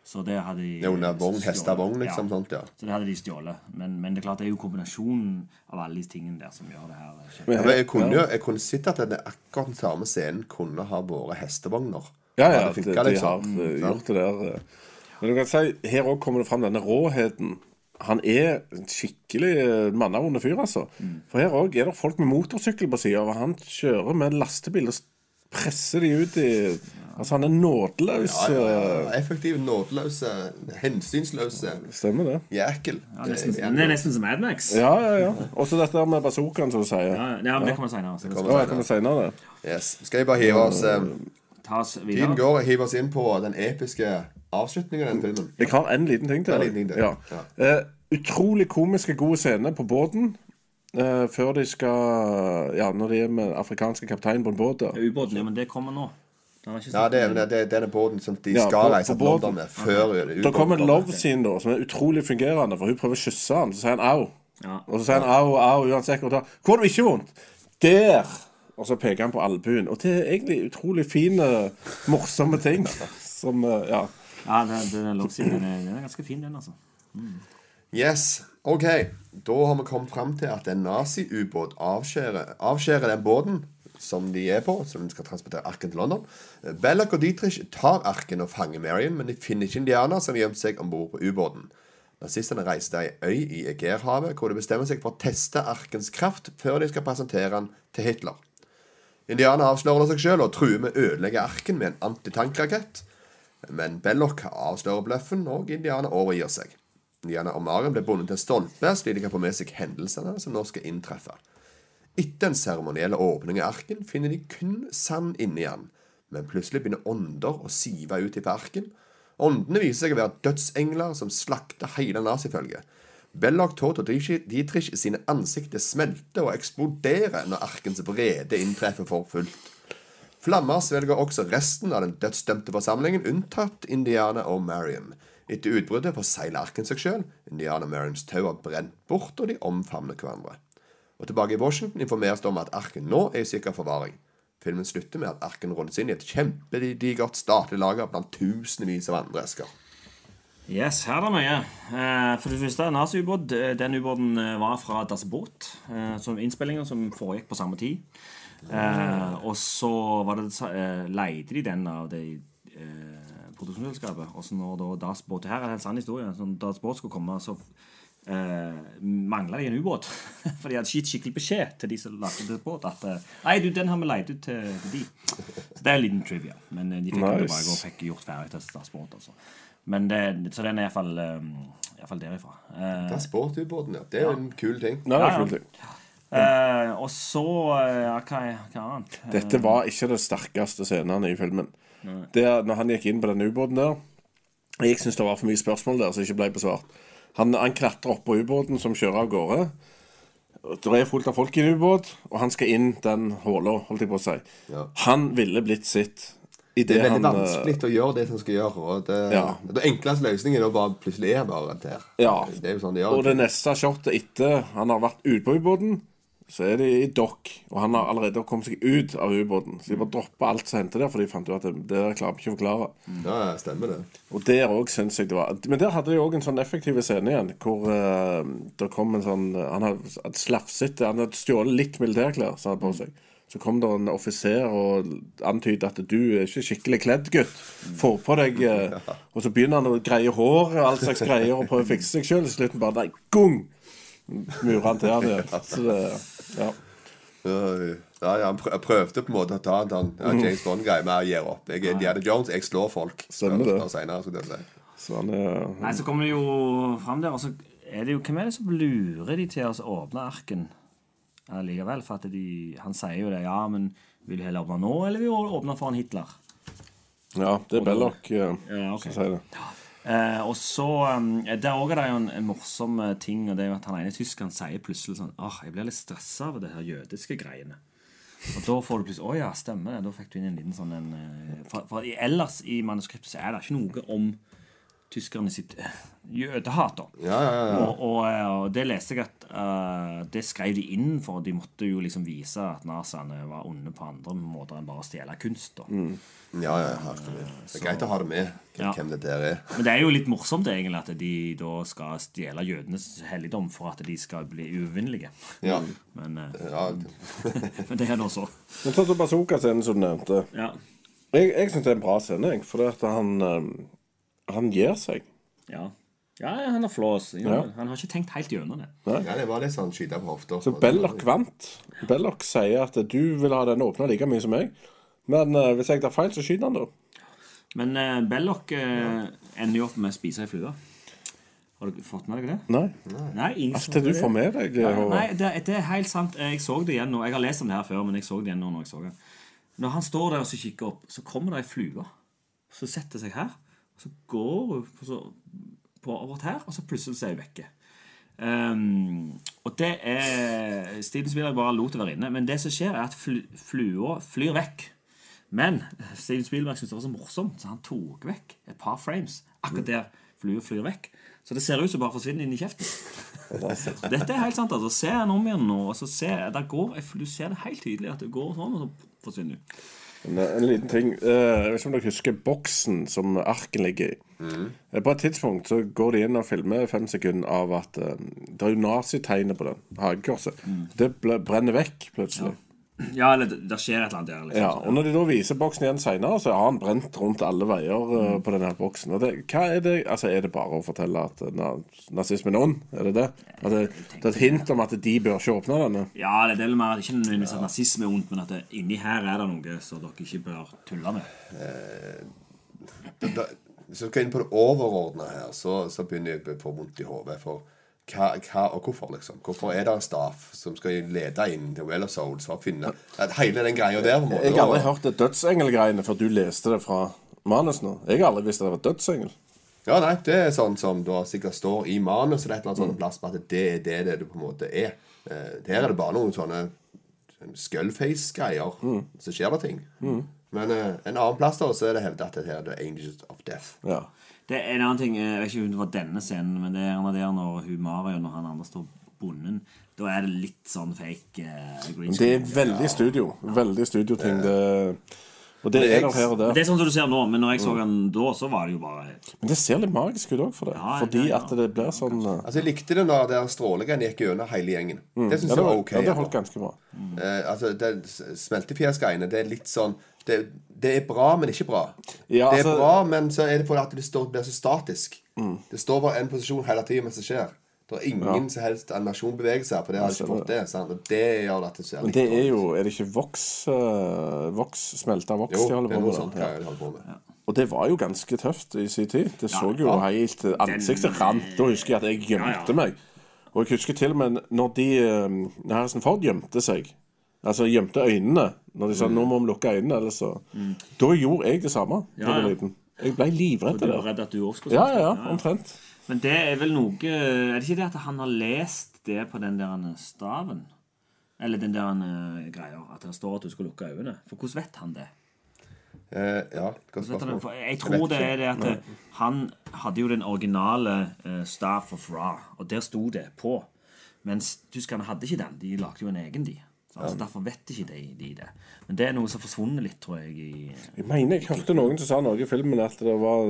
Speaker 5: Så det hadde de
Speaker 4: Det er under vogn,
Speaker 5: stjålet.
Speaker 4: liksom.
Speaker 5: Ja.
Speaker 4: sånt, ja.
Speaker 5: Så det hadde de stjålet. Men, men det er klart det er jo kombinasjonen av alle de tingene der som gjør det her.
Speaker 6: Men-
Speaker 4: Ja, jeg kunne, jo- jeg kunne sett at denne akkurat den samme scenen kunne ha vært hestevogner.
Speaker 6: Ja, ja,
Speaker 4: Hadde
Speaker 6: de,
Speaker 4: funket,
Speaker 6: de
Speaker 4: liksom.
Speaker 6: har eh,
Speaker 4: Ja.
Speaker 6: gjort det der. eh. Men du kan si, her òg kommer det fram denne råheten. Han er en skikkelig mannavond fyr, altså.
Speaker 4: Mm.
Speaker 6: For her òg er det folk med motorsykkel på sida, og han kjører med en lastebil og presser de ut i Altså, han er nådeløs.
Speaker 4: Ja, ja,
Speaker 6: eh,
Speaker 4: ja. Effektiv, nådeløse, hensynsløse
Speaker 6: Stemmer det.
Speaker 4: jækel.
Speaker 5: Ja, nesten,
Speaker 4: Det
Speaker 5: det er nesten som Admax.
Speaker 6: Ja, ja, ja. Og så dette med bazookaen, som du sier.
Speaker 5: Ja, ja, men det kommer senere. Så det
Speaker 4: kommer
Speaker 6: senere.
Speaker 4: Yes. Skal jeg bare hive oss um,
Speaker 5: Ta
Speaker 4: Tiden
Speaker 5: videre.
Speaker 4: går. Hive oss inn på den episke avslutningen av den filmen.
Speaker 6: Jeg har en liten ting til.
Speaker 4: En liten ting til.
Speaker 6: Ja. Eh, utrolig komiske, gode scener på båten. Uh, før de skal Ja, når de er med afrikanske kaptein på en båt. Ja,
Speaker 5: Ubåten, ja, men det kommer nå. Det
Speaker 4: Ja, det er, det er denne båten som de
Speaker 6: Ja,
Speaker 4: skal reise til London med før
Speaker 6: Da kommer en love scene da, som er utrolig fungerende, for hun prøver å kysse han, så sier han au.
Speaker 5: Ja.
Speaker 6: Og så sier han au, au, uansett hvor det. Hvor har du ikke vondt? Der! Og så peker han på albuen. Og det er egentlig utrolig fine, morsomme ting. [LAUGHS] Som, eh, ja.
Speaker 5: Ja, den, den, lovsiden, den, er, den er ganske fin, den, altså.
Speaker 4: Yes. OK. Da har vi kommet fram til at en nazi-ubåt avskjærer, avskjærer den båten som de er på, som de skal transportere arken til London. Belloc og Dietrich tar arken og fanger Marion, men de finner ikke indianer som har gjemt seg om bord på ubåten. Nazistene reiser til ei øy i Egerhavet, hvor de bestemmer seg for å teste arkens kraft før de skal presentere den til Hitler. Indianer avslører seg sjøl og truer med å ødelegge arken med en antitankrakett. Men Belloc avslører bløffen, og indianer overgir seg. Indiana og Marion blir bundet til stolpe, slik de kan få med seg hendelsene som nå skal inntreffe. Etter den seremonielle åpning av arken finner de kun sand inni den, men plutselig begynner ånder å sive ut fra arken. Åndene viser seg å være dødsengler som slakter hele nazifølget. Belloc, Todd og Dietrich- sine ansikter smelter og eksploderer når arkens vrede inntreffer for fullt. Flammer svelger også resten av den dødsdømte forsamlingen, unntatt Indiana og Marion. Etter utbruddet forsegler arken seg sjøl. Indiana og Marions tau har brent bort, og de omfavner hverandre. Og Tilbake i Washington informeres det om at arken nå er i sikker forvaring. Filmen slutter med at arken rulles inn i et kjempedigert statlig lager blant tusenvis av andre esker.
Speaker 5: Yes, her er det mye. Eh, for det første, nazi-ubåt. eh, Den ubåten eh, var fra Das Boot. Eh, som innspillinger som foregikk på samme tid. Og så var det, leide de den av det produksjonsselskapet. Og så når da Das Det her er en sann historie. Når Das Båt skulle komme, så eh, mangla de en ubåt. [LAUGHS] For de hadde gitt skikkelig beskjed til de som lagde det båt, at eh, Nei, du, den har vi leid ut til, til de. Så det er en liten trivia. Men eh, de fikk den
Speaker 6: Nice.
Speaker 5: tilbake og fikk gjort ferdig til Statsbåt. Altså. Men det, så den er iallfall uh, derifra. Eh,
Speaker 4: Den sportubåten, ja. Det er jo en kul ting.
Speaker 6: Nei, det
Speaker 5: Ja,
Speaker 6: er
Speaker 5: ja.
Speaker 6: kult, det.
Speaker 5: eh, og så uh, ja, hva, hva annet?
Speaker 6: Dette var ikke det sterkeste scenene i filmen. Det er Når han gikk inn på den ubåten der Jeg syns det var for mye spørsmål der som ikke ble besvart. Han, han klatrer på ubåten som kjører av gårde. Det er fullt av folk i en ubåt, og han skal inn den håla, holdt jeg på å si.
Speaker 4: Ja.
Speaker 6: Han ville blitt sitt i
Speaker 4: Det
Speaker 6: det
Speaker 4: er veldig
Speaker 6: han eh,
Speaker 4: vanskelig å gjøre det som skal gjøre. Og det,
Speaker 6: Ja.
Speaker 4: det enkleste løsningen er å bare plutselig er bare der.
Speaker 6: Ja.
Speaker 4: Det er jo sånn de gjør
Speaker 6: Og det neste shotet etter han har vært ute på ubåten, så er de i dokk. Og han har allerede kommet seg ut av ubåten. Så de bare droppa alt som hendte der, for de fant jo at det, det der klarer vi ikke å forklare.
Speaker 4: Ja, stemmer det.
Speaker 6: Og der òg syns jeg det var Men der hadde de òg en sånn effektiv scene igjen, hvor uh, det kom en sånn Han hadde slafsete Han hadde stjålet litt militærklær, sa han på seg. Så kom det en offiser og antydet at du er ikke skikkelig kledd, gutt. Få på deg [LAUGHS] uh, Og så begynner han å greie håret og all slags greier og prøve å fikse seg sjøl. I slutten bare Nei, gung! Murer han til han igjen. Så det Ja.
Speaker 4: Ja, ja, han jeg prøvde på en måte å ta en sånn ja, James Bond-greie med å gi opp. Jeg er Indiana Jones, jeg slår folk.
Speaker 6: Stemmer det.
Speaker 4: Senere.
Speaker 6: Så han er
Speaker 5: Nei, så kommer det jo fram der, og så er det jo Hvem er det som lurer de til å åpne arken allikevel? For at de, han sier jo det, ja, men vil du heller åpne nå, eller vil du åpne foran Hitler?
Speaker 6: Ja, det er Belloc eh,
Speaker 5: Ja, okay.
Speaker 6: som sier det.
Speaker 5: Eh, og så um, Der òg er det jo en, en morsom eh, ting, og det er jo at han ene tyskeren sier plutselig sånn Åh, jeg blir litt stressa av det her jødiske greiene. Og da får du plutselig Å ja, stemmer det. Da fikk du inn en liten sånn en eh, For, for ellers i manuskriptet så er det ikke noe om tyskerne sitt eh, jødehat.
Speaker 4: Ja, ja, ja.
Speaker 5: Og, og, eh, og det leste jeg at uh, det skrev de inn, for de måtte jo liksom vise at naziene var onde på andre måter enn bare å stjele kunst. da.
Speaker 4: ja, ja, ja. Det er greit å ha det med, hvem,
Speaker 5: Ja.
Speaker 4: hvem det der er.
Speaker 5: Men det er jo litt morsomt egentlig at de da skal stjele jødenes helligdom for at de skal bli uvinnelige.
Speaker 4: Ja.
Speaker 5: Men, uh,
Speaker 4: ja. [LAUGHS]
Speaker 5: men det er nå så.
Speaker 6: Men sånn som bazooka-scenen som du nevnte
Speaker 5: Ja.
Speaker 6: Jeg, jeg syns det er en bra scene, jeg, det at han Han gir seg.
Speaker 5: ja. Ja, han har flås.
Speaker 6: Ja.
Speaker 5: Han har ikke tenkt helt gjennom det.
Speaker 4: ja, det var litt sånn skyte på hofta.
Speaker 6: Så Belloc vant. Belloc sier at du vil ha den åpna like mye som meg. Men uh, hvis jeg tar feil, så skyter han, da.
Speaker 5: Men uh, Belloc ja. ender jo opp med å spise ei flue. Har du fått med deg det?
Speaker 6: Nei.
Speaker 5: Nei, ingen
Speaker 6: Alt det du får med deg.
Speaker 5: Ja, Nei, det, det er helt sant. Jeg så det igjen nå. Jeg har lest om det her før, men jeg så det igjen nå når jeg så det. Når han står der og så kikker opp, så kommer det ei flue. Så setter seg her. Og så går hun på, så, på over her, og så plutselig så er hun vekke. Um, og det er Steven Spielberg bare lot det være inne. Men det som skjer, er at fl flua flyr vekk. Men Steven Spielberg syntes det var så morsomt, så han tok vekk et par frames akkurat der flua flyr vekk. Så det ser ut som bare forsvinner inn i kjeften. [LAUGHS] Dette er helt sant. altså Se den om igjen nå. Og så se, der går, du ser det helt tydelig at det går sånn, og så forsvinner du.
Speaker 6: En, en liten ting. eh, jeg vet ikke om dere husker boksen som arken ligger i. Mm. På et tidspunkt så går de inn og filmer fem sekunder av at eh, det er jo nazitegnet på den hagekorset. Det ble, brenner vekk plutselig.
Speaker 5: Ja, eller det, det skjer et eller annet der. Liksom.
Speaker 6: Ja, og når de da viser boksen igjen senere, så har han brent rundt alle veier mm. på denne boksen. Og det, hva er det Altså, Er det bare å fortelle at eh, na, nazismen er ond? Er det det? At det, det er et hint om at de bør ikke åpne denne?
Speaker 5: Ja, det er vel mer ikke nødvendigvis at nazisme er ondt, men at det, inni her er det noe som dere ikke bør tulle med.
Speaker 4: da, Hvis du skal inn på det overordna her, så, så begynner jeg å få vondt i hodet. For hva, hva og hvorfor, liksom? Hvorfor er det en staff som skal lede inn til Well of Souls for å finne at hele den greia der? på en måte
Speaker 6: Jeg har aldri hørt det dødsengelgreiene før du leste det fra manus nå. Jeg har aldri visst at det var dødsengel.
Speaker 4: Ja, nei, det er sånn som da sikkert står i manus eller et eller annet sånt plass på at det er det det, du på en måte er. Eh, her er det bare noen sånne skullface-greier. Så skjer det ting. Men eh, en annen plass da, så er det hevdet at det her er The Angels of Death.
Speaker 6: Ja.
Speaker 5: Det er en annen ting, jeg vet ikke om det var denne scenen, men det er gjerne der når hun Mario og han andre står bonden. Da er det litt sånn fake uh, green
Speaker 6: Det er veldig studio. Veldig studioting. Det, og det er der her og
Speaker 5: Det er sånn som du ser nå, men når jeg så den da, så var det jo bare
Speaker 6: Men det ser litt magisk ut òg for det.
Speaker 5: Ja,
Speaker 6: Fordi
Speaker 5: ja, ja.
Speaker 6: at det blir sånn eh,
Speaker 4: Altså, Jeg likte det når der strålingen gikk gjennom hele gjengen. Det syns
Speaker 6: ja,
Speaker 4: jeg var ok.
Speaker 6: ja, det
Speaker 4: altså.
Speaker 6: holdt ganske bra.
Speaker 4: Eh, altså, Smeltefjesgreiene, det er litt sånn det, det er bra, men ikke bra.
Speaker 6: Ja,
Speaker 4: det er
Speaker 6: altså-
Speaker 4: bra, men så er det fordi at det står, blir så statisk. Det står bare en posisjon hele tiden mens det skjer. Det er ingen som helst animasjonbevegelser, for det har ikke fått det. Sant? Og det gjør at det ser
Speaker 6: Men det er jo Er det ikke voks uh, Voks Smelta voks
Speaker 4: Jo,
Speaker 6: de holder
Speaker 4: det er
Speaker 6: på med?
Speaker 4: sånt greier de holder på med.
Speaker 6: Og det var jo ganske tøft i sin tid. Det så jo
Speaker 4: ja.
Speaker 6: helt Ansiktet rant. Da husker jeg at jeg gjemte meg. Og jeg husker til og med når de eh, Harrison Ford gjemte seg Altså gjemte øynene når de sa 'nå må vi lukke øynene', eller så Da gjorde jeg det samme da jeg var liten. Jeg ble livredd
Speaker 5: Du var
Speaker 6: det.
Speaker 5: redd at du også skulle
Speaker 6: Ja, ja, ja, omtrent.
Speaker 5: Men det er vel noe Er det ikke det at han har lest det på den der staven? Eller den der eh, greia at det står at du skal lukke øynene? For hvordan vet han det?
Speaker 4: Eh, ja, godt spørsmål.
Speaker 5: For jeg tror det er det at Nei. han hadde jo den originale uh, Staff of Ra, og der sto det på. Mens tyskerne hadde ikke den. De lagde jo en egen, de. Så altså, Derfor vet ikke de, de det. Men det er noe som har forsvunnet litt, tror jeg. i...
Speaker 6: Jeg mener jeg hørte noen som sa noe i filmen at det var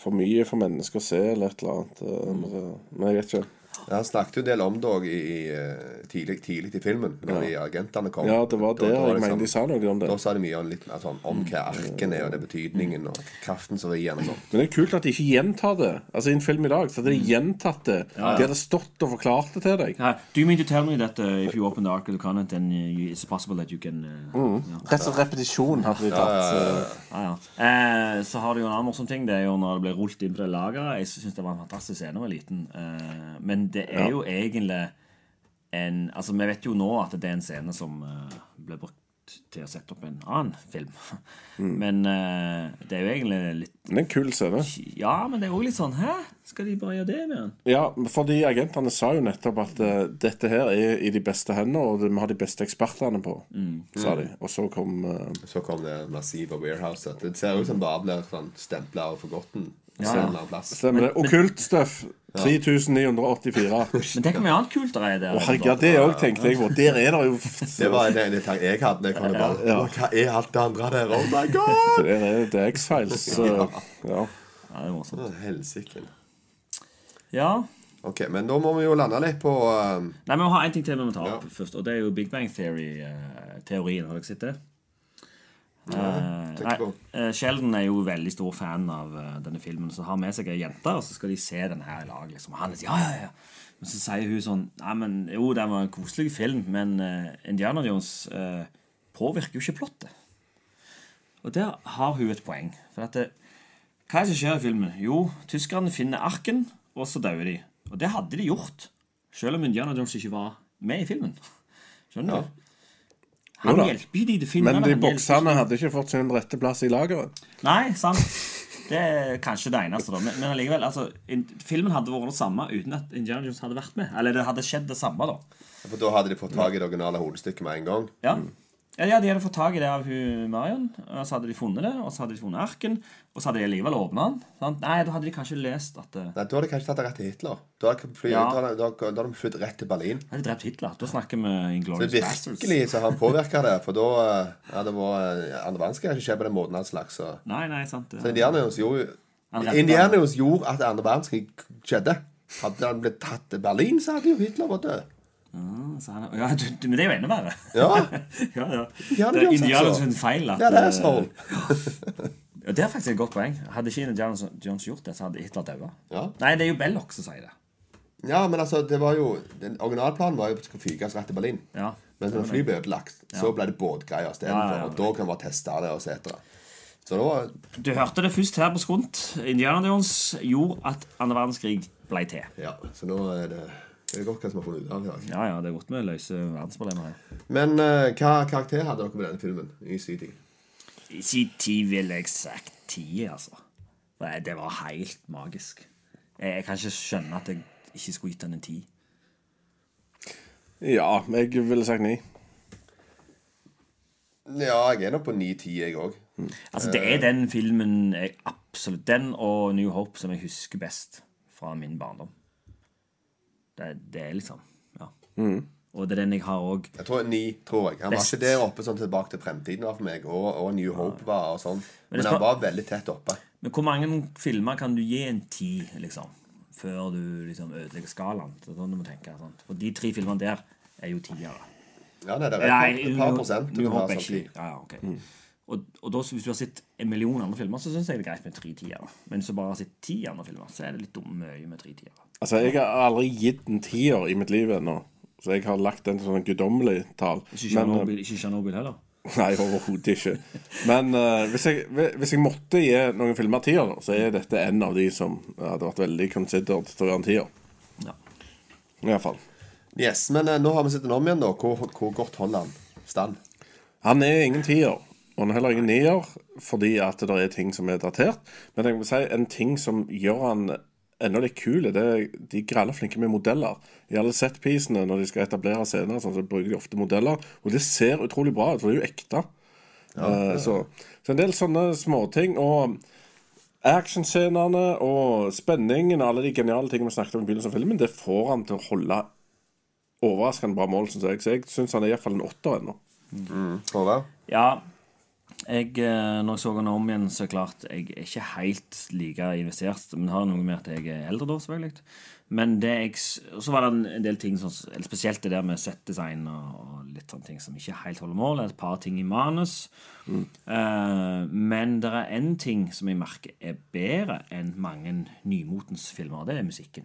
Speaker 6: for mye for mennesker å se, eller et eller annet. eh, det- Men jeg vet ikke.
Speaker 4: Ja, Han snakket jo en del om det òg eh, tidlig, tidlig i filmen, når de agentene kom.
Speaker 6: Ja, det var
Speaker 4: Da-
Speaker 6: der
Speaker 4: da var
Speaker 6: jeg mener de
Speaker 4: liksom-
Speaker 6: sa noe om det.
Speaker 4: Da sa de mye om, litt, sånn, om hva arken er, og det betydningen, og kraften som er igjennom.
Speaker 6: Men det er kult at de ikke gjentar det. Altså I en film i dag så hadde de gjentatt det. De hadde stått og forklart det til deg.
Speaker 5: Ja, do you mean to tell me that uh, if you open the Ark of the Covenant, then uh, you, it's possible that you can uh, ja.
Speaker 6: Rett og slett repetisjon hadde de tatt.
Speaker 5: Ja, ja. Eh, så har du jo en annen morsom ting. Det er jo når det blir rullet inn på det lageret. Jeg syns det var en fantastisk scene da jeg var liten. Eh, men det er jo egentlig en Altså, vi vet jo nå at det er en scene som eh, ble brukt til å sette opp en annen film. [LAUGHS] Men uh, det er jo egentlig litt
Speaker 6: Det er en kul scene.
Speaker 5: Ja, men det er òg litt sånn Hæ? Skal de bare gjøre det med den?
Speaker 6: Ja, fordi agentene sa jo nettopp at uh, dette her er i de beste hender, og vi har de beste ekspertene på, sa de. Og så kom uh,
Speaker 4: Så kom det massive warehouse. Det ser ut som bare blir sånn stempla og forgotten.
Speaker 5: Ja.
Speaker 6: Stemmer det. Okkult stuff. 3984.
Speaker 5: Men tenk hvor mye annet kult det er der.
Speaker 6: Oh, herregud, ja, det òg tenkte jeg på. Der er det jo
Speaker 4: Det var en, tanke jeg hadde. Jeg kunne bare,
Speaker 6: Ja.
Speaker 4: Hva er alt det andre der? Oh my god!
Speaker 6: Det er, det er X-Files. [LAUGHS] Ja. Ja.
Speaker 5: Ja, det er morsomt.
Speaker 4: Helsike.
Speaker 5: Ja.
Speaker 4: Ok, men da må vi jo lande litt på uh...
Speaker 5: Nei, men Vi har en ting til vi må ta opp
Speaker 4: Ja.
Speaker 5: først, og det er jo Big Bang Theory-teorien. har dere sett det? Eh, Sheldon er jo veldig stor fan av uh, denne filmen, så har med seg ei jente, og så skal de se den her i lag. Liksom. Han sier ja, ja, ja. Men så sier hun sånn Nei, men jo, det var en koselig film, men uh, Indiana Jones uh, påvirker jo ikke plottet. Og der har hun et poeng. For at hva er det som skjer i filmen? Jo, tyskerne finner arken, og så dauer de. Og det hadde de gjort, selv om Indiana Jones ikke var med i filmen. Skjønner du? Han
Speaker 6: Jo
Speaker 5: hjelper jo de til å finne
Speaker 6: Men de bokserne hadde ikke fått sin rette plass i lageret.
Speaker 5: Nei, sant. [LAUGHS] Det er kanskje det eneste, da. Men, men allikevel, altså, in, filmen hadde vært det samme uten at Indiana Jones hadde vært med. Eller det hadde skjedd det samme, da.
Speaker 4: For da hadde de fått tak i det originale hodestykket med en gang.
Speaker 5: Ja. Ja, ja, De hadde fått tak i det av hun Marion, og så hadde de funnet det. Og så hadde de funnet arken, og så hadde de likevel åpna den. Sant? Nei, da hadde de kanskje lest at det...
Speaker 4: Nei, Da hadde de kanskje tatt det rett til Hitler. Da hadde, fly,
Speaker 5: Ja.
Speaker 4: da, da, da hadde de flyttet rett til Berlin.
Speaker 5: Da hadde de drept Hitler. Da snakker vi
Speaker 4: Så
Speaker 5: Inglorious Bastards.
Speaker 4: virkelig så har han påvirka det. For da hadde ja, det var eh, andre verdenskrig ikke skjedd på den måten. han slags Så,
Speaker 5: Nei, nei, sant.
Speaker 4: så Indiana Jones gjorde
Speaker 5: reddet
Speaker 4: gjorde at andre verdenskrig skjedde. Hadde han blitt tatt til Berlin, så hadde jo Hitler vært død.
Speaker 5: Så han, ja, du, du, men det er jo enda verre.
Speaker 4: Ja. [LAUGHS]
Speaker 5: ja, ja.
Speaker 4: ja
Speaker 5: Det er
Speaker 4: Jones,
Speaker 5: Indiana Jones' feil. At,
Speaker 4: Ja, det er sånn.
Speaker 5: Ja, det er faktisk et godt poeng. Hadde ikke Indiana Jones gjort det, så hadde Hitler daua.
Speaker 4: Ja.
Speaker 5: Nei, det er jo Belloc som sier det.
Speaker 4: ja, men altså, det var jo den Originalplanen var jo at det skulle fyges rett til Berlin.
Speaker 5: Ja.
Speaker 4: Men når flyet ble ødelagt, så ble det båtgreier istedenfor.
Speaker 5: Ja, ja, ja.
Speaker 4: Og da kan man teste det og se etter det. Så da var
Speaker 5: Du hørte det først her på Skrunt. Indiana Jones gjorde at andre verdenskrig ble til.
Speaker 4: Ja, så nå er det Det er godt hva som har funnet ut av det.
Speaker 5: Ja, ja, det er godt vi løser verdensproblemer her.
Speaker 4: Men uh, hva karakter hadde dere med denne filmen i sin tid?
Speaker 5: I sin tid ville jeg sagt ti, altså. Det var helt magisk. Jeg, jeg kan ikke skjønne at jeg ikke skulle gitt den en ti.
Speaker 6: Ja, jeg ville sagt ni.
Speaker 4: Ja, jeg er nok på 9-10, jeg òg.
Speaker 5: Altså, det er den filmen jeg absolutt Den og New Hope som jeg husker best fra min barndom. Det, det er liksom Ja. Og det er den jeg har òg
Speaker 4: Jeg tror ni, tror jeg. Han var ikke der oppe sånn tilbake til fremtiden var for meg, og, og New Hope var og sånn. Men
Speaker 5: men
Speaker 4: han var veldig tett oppe.
Speaker 5: Men hvor mange filmer kan du gi en ti, liksom? Før du liksom ødelegger skalaen? Det er sånn du må tenke. Sant? For de tre filmene der er jo tiere.
Speaker 4: Ja, nei, det er et par, et par prosent. du
Speaker 5: New Hope er
Speaker 4: sånn
Speaker 5: ikke ja, ok. Og, og da, hvis du har sett en million andre filmer, så syns jeg det er greit med tre tiere. Men hvis du bare har sett ti andre filmer, så er det litt mye med tre tiere.
Speaker 6: Altså, jeg har aldri gitt en tier i mitt liv ennå. Så jeg har lagt en sånn guddommelig tall.
Speaker 5: Ikke
Speaker 6: eh,
Speaker 5: ikke Chernobyl heller.
Speaker 6: Nei, overhodet ikke. Men uh, hvis, jeg, hvis jeg måtte gi noen filmer tier, så er dette en av de som hadde vært veldig considered til å være en tier.
Speaker 5: Ja.
Speaker 6: I hvert fall.
Speaker 4: Yes, Men uh, nå har vi sett den om igjen, da. Hvor, hvor godt holder han stand?
Speaker 6: Han er ingen tier, og han er heller ingen nier, fordi at det er ting som er datert. Men jeg vil si en ting som gjør han enda litt kul, det er de er gralla flinke med modeller. I alle setpisene når de skal etablere scener, sånn, så bruker de ofte modeller. Og det ser utrolig bra ut, for det er jo ekte. Eh, så, så en del sånne småting. Og actionscenene og spenningen og alle de geniale tingene vi snakket om i begynnelsen av filmen, det får han til å holde overraskende bra mål, syns jeg. Så jeg syns han er iallfall en åtter ennå.
Speaker 4: Mm.
Speaker 5: Ja, jeg, eh, når jeg så den om igjen, så er det klart jeg er ikke helt like investert. Men det har noe med at jeg er eldre da, selvfølgelig. Men det jeg, så var det en- del ting, som, spesielt det der med settdesign og, litt sånne ting som ikke helt holder mål. Et par ting i manus. Eh, men det er én ting som jeg merker er bedre enn mange nymotens filmer, og det er musikken.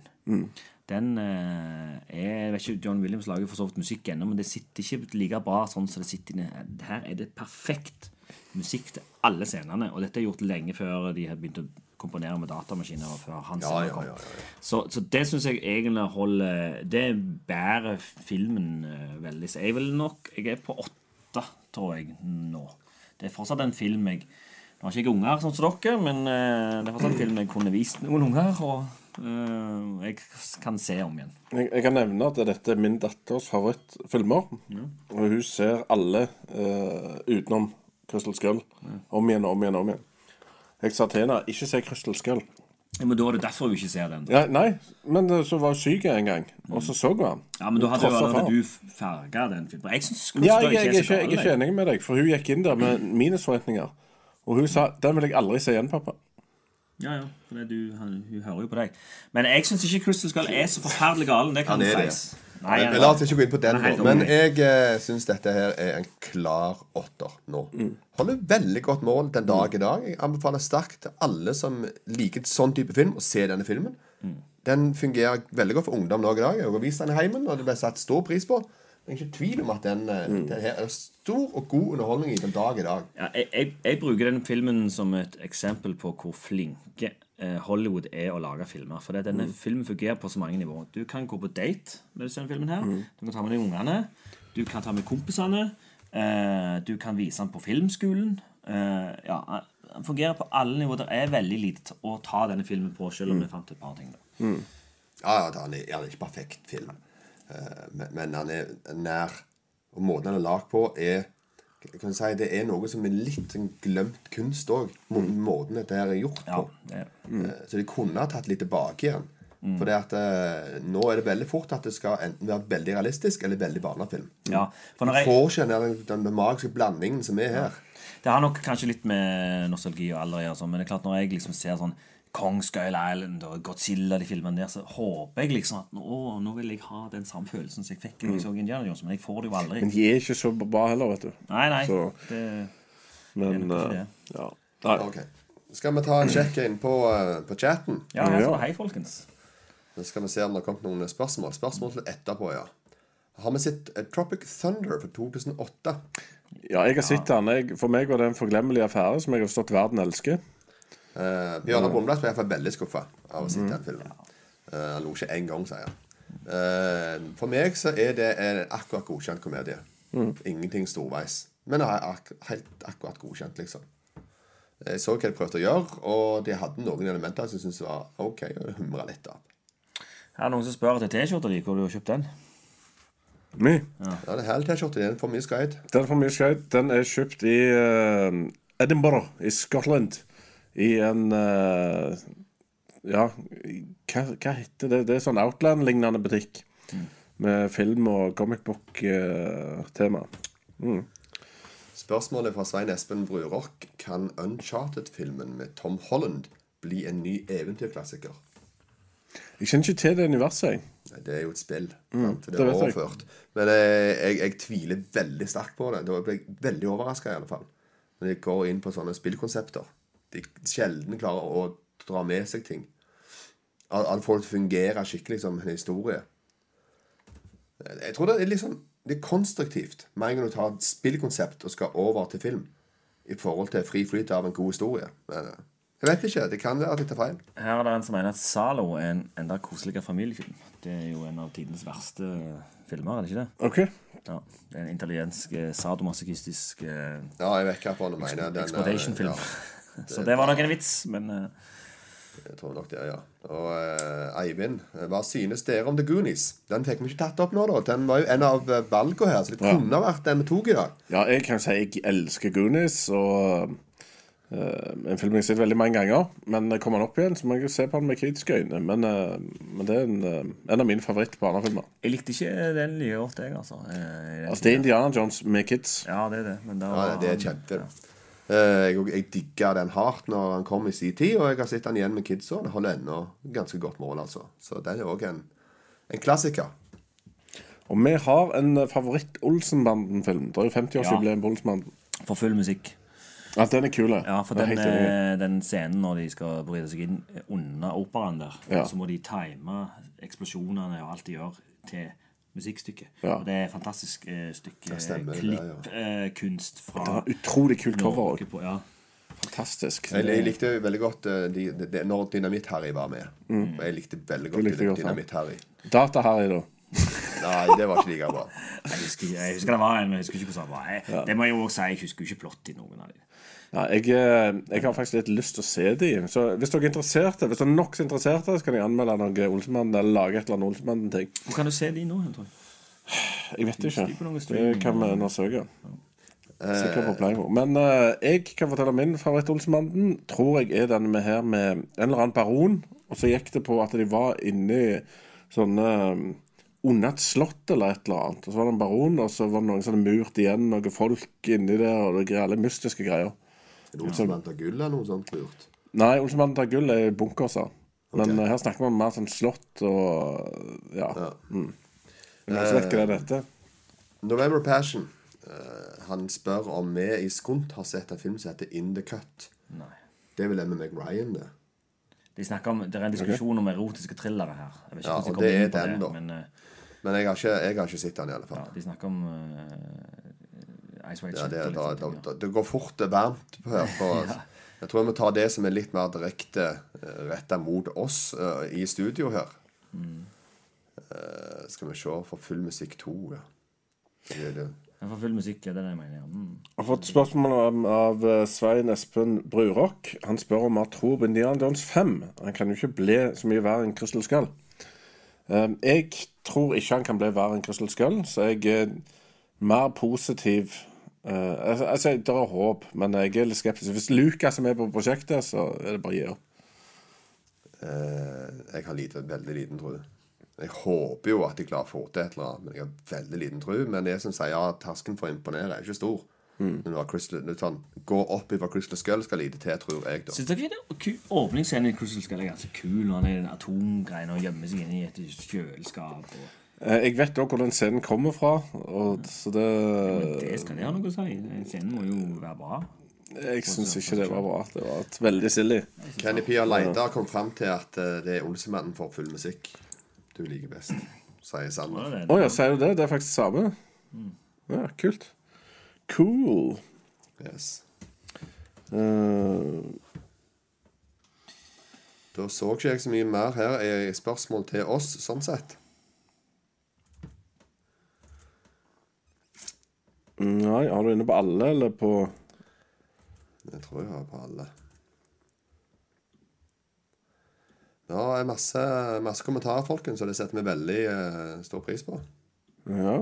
Speaker 5: Den uh, er jeg vet ikke, John Williams lager for så vidt musikk ennå, men det sitter ikke like bra sånn som det sitter inne. Her er det perfekt musikk til alle scenene, og dette er gjort lenge før de har begynt å komponere med datamaskiner. og før Hans
Speaker 4: Ja,
Speaker 5: kom.
Speaker 4: ja, ja,
Speaker 5: Så, så det syns jeg egentlig holder Det bærer filmen eh, veldig. Så jeg vil nok Jeg er på åtte, tror jeg, nå. Det er fortsatt en film jeg Nå har ikke jeg unger sånn som dere, men eh, det er fortsatt en film jeg kunne vist noen unger, og eh, jeg kan se om igjen.
Speaker 6: Jeg, jeg kan nevne at dette er min datters favorittfilmer. Og hun ser alle eh, utenom Crystal Skull om igjen og om igjen. og om igjen Jeg sa til henne ikke se Crystal Skull.
Speaker 5: Ja, men da var det derfor hun ikke ser den.
Speaker 6: Ja, nei, men så var hun syk en gang, og så så hun han.
Speaker 5: Ja, men da hadde,
Speaker 6: jo,
Speaker 5: hadde du farga den filmen. Jeg syns
Speaker 6: Ja, jeg, jeg, ikke, jeg er ikke enig med deg, for hun gikk inn der med minusforventninger. Og hun sa 'Den vil jeg aldri se igjen, pappa'.
Speaker 5: Ja, ja, for det, du, han, hun hører jo på deg. Men jeg syns ikke Crystal Skull er så forferdelig gal. Det kan
Speaker 4: det.
Speaker 5: sies. Nei,
Speaker 4: Men La oss ikke gå inn på den nå. Men jeg eh, syns dette her er en klar åtter nå. Holder veldig godt mål den dag i dag. Jeg anbefaler sterkt til alle som liker sånn type film, å se denne filmen. Den fungerer veldig godt for ungdom nå i dag. Jeg har vist den i heimen, og det ble satt stor pris på. Det er ikke tvil om at den, mm. den her er stor og god underholdning i den dag i dag.
Speaker 5: Ja, jeg, jeg, jeg bruker den filmen som et eksempel på hvor flinke eh, Hollywood er å lage filmer. For denne denne filmen fungerer på så mange nivåer. Du kan gå på date med denne filmen. her Du kan ta med deg ungene. Du kan ta med kompisene. Eh, du kan vise den på filmskolen. Eh, ja, Den fungerer på alle nivåer. Det er veldig lite å ta denne filmen på, selv om vi fant et par ting. da
Speaker 4: Ja, ja, det er, det er ikke perfekt film, men, men han er nær. Og måten den er lagd på, er kan si, Det er noe som er litt en glemt kunst òg. Måten dette her er gjort
Speaker 5: Ja,
Speaker 4: på.
Speaker 5: det,
Speaker 4: Eh, Så de kunne ha tatt litt tilbake igjen. For det at eh, nå er det veldig fort at det skal enten være veldig realistisk eller veldig barnefilm.
Speaker 5: ja, for
Speaker 4: Du
Speaker 5: når jeg,
Speaker 4: får ikke den, den, magiske blandingen som er her.
Speaker 5: Det har nok kanskje litt med nostalgi og alder å gjøre, sånn, men det er klart når jeg liksom ser sånn Kong Skull Island og Godzilla, de filmene der, så håper jeg liksom at nå, nå vil jeg ha den samme følelsen som jeg fikk da jeg så Indiana Jones, men jeg får det jo aldri.
Speaker 6: Men de er ikke så bra heller, vet du.
Speaker 5: Nei, nei.
Speaker 6: Så,
Speaker 5: Det,
Speaker 6: men
Speaker 5: nok ikke
Speaker 6: eh,
Speaker 5: det.
Speaker 6: ja. Nei.
Speaker 4: Ok. Skal vi ta en sjekk inn på, eh, på chatten?
Speaker 5: ja, her står det hei, folkens.
Speaker 4: Så skal vi se om det har kommet noen spørsmål. Spørsmål til etterpå, ja. Har vi sett eh, Tropic Thunder fra 2008?
Speaker 6: Ja, jeg har sett den. Jeg, for meg var det en forglemmelig affære som jeg har stått verden elsker.
Speaker 4: Uh, Bjørnar Brumblad ble iallfall veldig skuffa av å se den filmen. Eh, han lo ikke én gang, sier han. Uh, for meg så er det en akkurat godkjent komedie. Ingenting storveis. Men det er ak helt akkurat godkjent, liksom. Jeg så hva de prøvde å gjøre, og de hadde noen elementer som jeg syntes var OK å humra litt av.
Speaker 5: Her er noen som spør etter T-skjorta di. Hvor du har kjøpt den?
Speaker 6: My.
Speaker 4: Ja, det er hele T-skjorta. Den er for mye skryt.
Speaker 6: Den er for mye skjøt. Den er kjøpt i uh, Edinburgh i Scotland. I en uh, Ja, hva, hva heter det? Det er sånn Outland-lignende butikk. Med film- og comic book-tema.
Speaker 4: Spørsmålet fra Svein Espen Brurock Kan Uncharted-filmen med Tom Holland bli en ny eventyrklassiker?
Speaker 6: jeg kjenner ikke til det universet, jeg.
Speaker 4: Nei, Det er jo et spill. Mm, Det
Speaker 6: det
Speaker 4: er
Speaker 6: vet jeg.
Speaker 4: Men jeg, jeg, jeg tviler veldig sterkt på det. Da ble jeg veldig overraska, i alle fall. når jeg går inn på sånne spillkonsepter. De sjelden klarer å dra med seg ting. At at folk fungerer skikkelig som en historie. Jeg tror det er liksom Det er konstruktivt mer enn å tar et spillkonsept og skal over til film. I forhold til fri flyt av en god historie. Men eh, jeg vet ikke. Det kan være at jeg tar feil.
Speaker 5: Her er det en som mener at Zalo er en enda koseligere familiefilm. Det er jo en av tidens verste filmer, er det ikke det?
Speaker 6: OK.
Speaker 5: Ja, det er en italiensk eh, sadomasochistisk eh,
Speaker 4: Ja, jeg vet hva han mener. Den, eh,
Speaker 5: exploitation-film.
Speaker 4: ja,
Speaker 5: Så det var nok en vits, men eh,
Speaker 4: jeg tror nok det, ja. Og eh, Eivind, hva synes dere om The Goonies? Den fikk vi ikke tatt opp nå, da. Den var jo en av eh, valgene her, så det kunne ja. vært den vi tok i dag.
Speaker 6: Ja, jeg kan si jeg elsker Goonies, og uh, en film jeg har sett veldig mange ganger. Men kommer den opp igjen, så må jeg se på den med kritiske øyne. Men, uh, men det er en, uh, en av mine favorittbarnefilmer.
Speaker 5: jeg likte ikke den like godt, jeg, altså. Eh,
Speaker 6: Altså, det er Indiana Jones med kids.
Speaker 5: Ja, det er det. Men det,
Speaker 4: Ja, det er kjempefilm. Eh, jeg, jeg digga den hardt når han kom i sin tid, og jeg har sett den igjen med kidsa. Det holder ennå ganske godt mål, altså. Så den er òg en, en klassiker.
Speaker 6: Og vi har en eh, favoritt-Olsenbanden-film. Det er jo 50-årsjubileum på Olsenbanden.
Speaker 5: For full musikk.
Speaker 6: Ja, den er kul.
Speaker 5: Ja, for den, eh, den scenen når de skal bryte seg inn under operaen der,
Speaker 6: Ja.
Speaker 5: så må de time eksplosjonene og alt de gjør, til musikkstykket.
Speaker 6: Ja.
Speaker 5: Og det er et fantastisk eh, stykke
Speaker 4: Ja, det, ja.
Speaker 5: klippkunst
Speaker 6: Det
Speaker 5: fra
Speaker 6: var utrolig kult cover òg.
Speaker 5: ja.
Speaker 6: Fantastisk.
Speaker 4: Jeg, jeg likte veldig godt uh, de, de, de, når Dynamitt-Harry var med. Og jeg likte veldig godt,
Speaker 6: godt.
Speaker 4: Dynamitt-Harry.
Speaker 6: Data-Harry, da. [LAUGHS]
Speaker 4: Nei, det var ikke like bra.
Speaker 5: Jeg husker, jeg husker det var en, men jeg husker ikke hvordan det var. Jeg, Det må jeg jo også si, jeg husker ikke plott i noen av dem.
Speaker 6: Ja, jeg, eh, jeg har faktisk litt lyst til å se dem. Så hvis dere er interesserte, hvis dere er nok så interesserte, så kan jeg anmelde noe Olsemann eller lage et eller annet Olsemann-ting.
Speaker 5: Hvor kan du se de nå? tror jeg?
Speaker 6: Jeg vet ikke. Det kan vi undersøke. Sikkert på Playmo. Men uh, jeg kan fortelle min favoritt-Olsenbanden. Tror jeg er den med her med en eller annen baron. Og så gikk det på at de var inni sånne under et slott eller et eller annet. Og så var det en baron, og så var det noen som hadde murt igjen noen folk inni der, og det greier, alle mystiske greier.
Speaker 4: Olsenmann tar gull eller noe sånt lurt.
Speaker 6: Nei, Olsenbanden tar gull er bunkerser. Men
Speaker 4: okay.
Speaker 6: eh, her snakker vi om mer sånn slott og ja.
Speaker 4: Ja.
Speaker 6: Mm. Men jeg vet ikke hva det er dette.
Speaker 4: November Passion. eh, han spør om vi i Skunt har sett en film som heter In the Cut.
Speaker 5: Nei.
Speaker 4: Det er vel den med Meg Ryan, det.
Speaker 5: De snakker om, Det er en diskusjon om erotiske thrillere her. Jeg vet ikke
Speaker 4: Ja, og det er den, det, da.
Speaker 5: Men eh,
Speaker 4: Men jeg har ikke, jeg har ikke sett den, i alle
Speaker 5: ja,
Speaker 4: fall.
Speaker 5: de snakker om uh,
Speaker 4: Ja, det, da, da, da, det går fort det varmt på her. [LAUGHS] For, Jeg tror vi må ta det som er litt mer direkte uh, retta mot oss uh, i studio her.
Speaker 5: Mm.
Speaker 4: Uh, skal vi se For full musikk 2, ja. Det det.
Speaker 5: For full musikk er det det jeg mener. ja. Mm.
Speaker 6: Jeg har fått spørsmål av, av eh, Svein Espen Brurock. Han spør om han tror på Indiana Jones 5. Han kan jo ikke bli så mye verre enn Crystal Skull. Um, jeg tror ikke han kan bli verre enn Crystal Skull, så jeg er mer positiv. Uh, altså, altså, Det er håp, men jeg er litt skeptisk. Hvis Lucas er med på prosjektet, så er det bare å gi opp.
Speaker 4: Uh, jeg har lite, veldig liten tro. Jeg håper jo at de klarer å få til et eller annet, men jeg har veldig liten tro. Men det som sier ja, terskelen for å imponere er ikke stor.
Speaker 6: Mm.
Speaker 4: Men når Crystal, sånn, gå opp ifra Crystal Skull skal lite til, tror jeg, da.
Speaker 5: Syns dere ikke åpningsscenen i Crystal Skull er ganske kul? Når han er i den atomgreiene og gjemmer seg inne i et kjøleskap. Og...
Speaker 6: Eh, jeg vet òg hvor den scenen kommer fra, og, så det
Speaker 5: Det skal det ha noe å si. Scenen må jo være bra.
Speaker 6: Jeg syns ikke det var bra. Det var et veldig silly.
Speaker 4: Kenny Pia Leida kom fram til at eh, det er Olsemannen for full musikk du liker best, sier Sander.
Speaker 6: Å
Speaker 5: oh,
Speaker 6: ja, sier du det? Det er faktisk samme? Ja, kult. Cool.
Speaker 4: Yes.
Speaker 6: Uh,
Speaker 4: Da så ikke jeg så mye mer her. Er spørsmål til oss, sånn sett.
Speaker 6: Nei, har du inne på alle, eller på
Speaker 4: Jeg tror jeg har på alle. Ja, det er masse, masse kommentarer, folkens, og det setter vi veldig eh, stor pris på.
Speaker 6: Ja.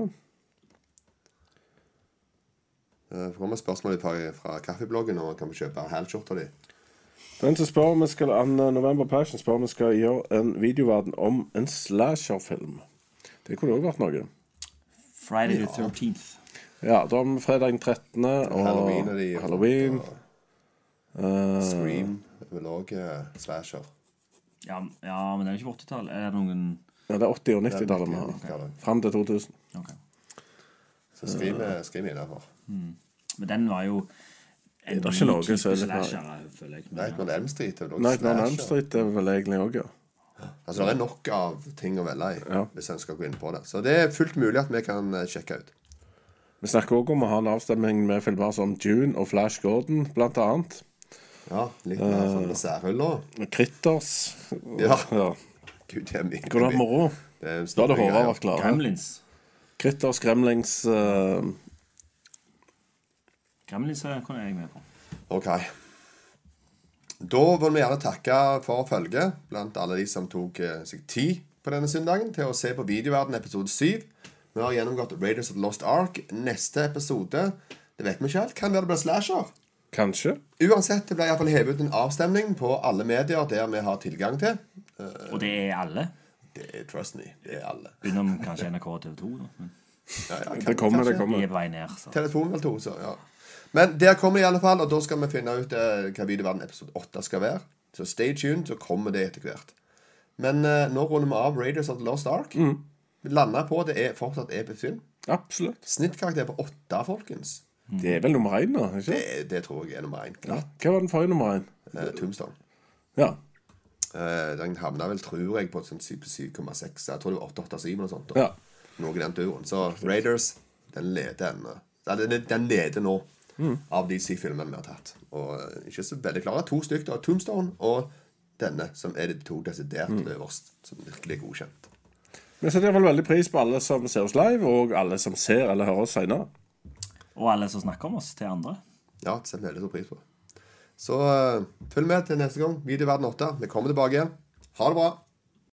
Speaker 4: Det kommer spørsmål fra, kaffebloggen kaffebloggen, og kan kjøpe hælskjorta di.
Speaker 6: Den som spør om vi skal an November Passion spør om vi skal gjøre en videoverden om en slasherfilm. Det kunne òg vært noe.
Speaker 5: Friday the 13th.
Speaker 6: Ja, da har vi fredag den 13. og
Speaker 4: Halloween er de
Speaker 6: Halloween.
Speaker 4: Og, uh, Scream vil vel òg slasher.
Speaker 5: Ja, ja, men det er jo ikke 80-tall. Er det noen
Speaker 6: ja, det er 80- og 90-tallet vi har. Fram til 2000.
Speaker 5: Ok.
Speaker 4: Så Scream er, uh, innafor. Mm.
Speaker 5: Men den var jo en
Speaker 6: det ikke
Speaker 5: ny
Speaker 6: noe er
Speaker 5: slasher, føler jeg.
Speaker 4: Nightmare on Elm Street. er vel også
Speaker 6: slasher. Elm. Street er vel egentlig òg, ja.
Speaker 4: Altså, Det er nok av ting å velge i
Speaker 6: Ja.
Speaker 4: hvis en skal gå inn på det. Så det er fullt mulig at vi kan eh, sjekke ut.
Speaker 6: Vi snakker òg om å ha en avstemning med filmer som June og Flash Gordon, blant annet.
Speaker 4: Ja, Litt mer sånn særhull
Speaker 6: Og Critters.
Speaker 4: Ja.
Speaker 6: ja.
Speaker 4: Gud, det er mye.
Speaker 6: Moro.
Speaker 4: Det er
Speaker 6: Da hadde Håvard vært klar.
Speaker 5: Gremlins.
Speaker 6: Critters, Gremlings uh...
Speaker 5: Gremlins er- jeg med på.
Speaker 4: Ok. Da vil vi gjerne takke for følget blant alle de som tok eh, seg tid på denne søndagen til å se på Videoverden episode 7. Vi har gjennomgått Raiders of the Lost Ark. Neste episode det vet vi ikke helt. Kan være det blir slasher.
Speaker 6: Kanskje.
Speaker 4: Uansett, det ble iallfall hevet ut en avstemning på alle medier der vi har tilgang til.
Speaker 5: Og det er alle.
Speaker 4: Det er Trust me. Det er alle.
Speaker 5: Utenom kanskje NRK og TV 2. Da. Men
Speaker 4: Ja, ja, kan-
Speaker 6: Det kommer, det
Speaker 4: kommer.
Speaker 5: de er på vei ned. Så.
Speaker 4: Telefonen eller to, så ja. Men der kommer i alle fall, og da skal vi finne ut uh, hva Videoverden episode 8 skal være. Så stay tuned, så kommer det etter hvert. Men uh, nå runder vi av Raiders of the Lost Ark. Vi lander på at det er fortsatt episk film.
Speaker 6: Absolutt.
Speaker 4: Snittkarakter på åtte, folkens.
Speaker 6: Det er vel nummer én, da? ikke
Speaker 4: Det, det tror jeg er nummer én.
Speaker 6: Ja. Hva var den forrige nummer én?
Speaker 4: Eh, Tombstone.
Speaker 6: Ja.
Speaker 4: Eh, den havna vel, tror jeg, på sånn 7,6. Jeg tror det var 887 eller noe sånt. da.
Speaker 6: ja.
Speaker 4: Noe i den turen. Så Raiders, den leder ennå. Den, den leder nå av de syv filmene vi har tatt. Og eh, ikke så veldig klare. To stykker Tombstone og denne, som er de to desidert øverst. Som virkelig er godkjent.
Speaker 6: Vi setter iallfall veldig pris på alle som ser oss live, og alle som ser eller hører oss senere.
Speaker 5: Og alle som snakker om oss til andre.
Speaker 4: Ja, det setter vi veldig stor pris på. Så uh, følg med til neste gang. Videoverden 8. Vi kommer tilbake. Ha det bra.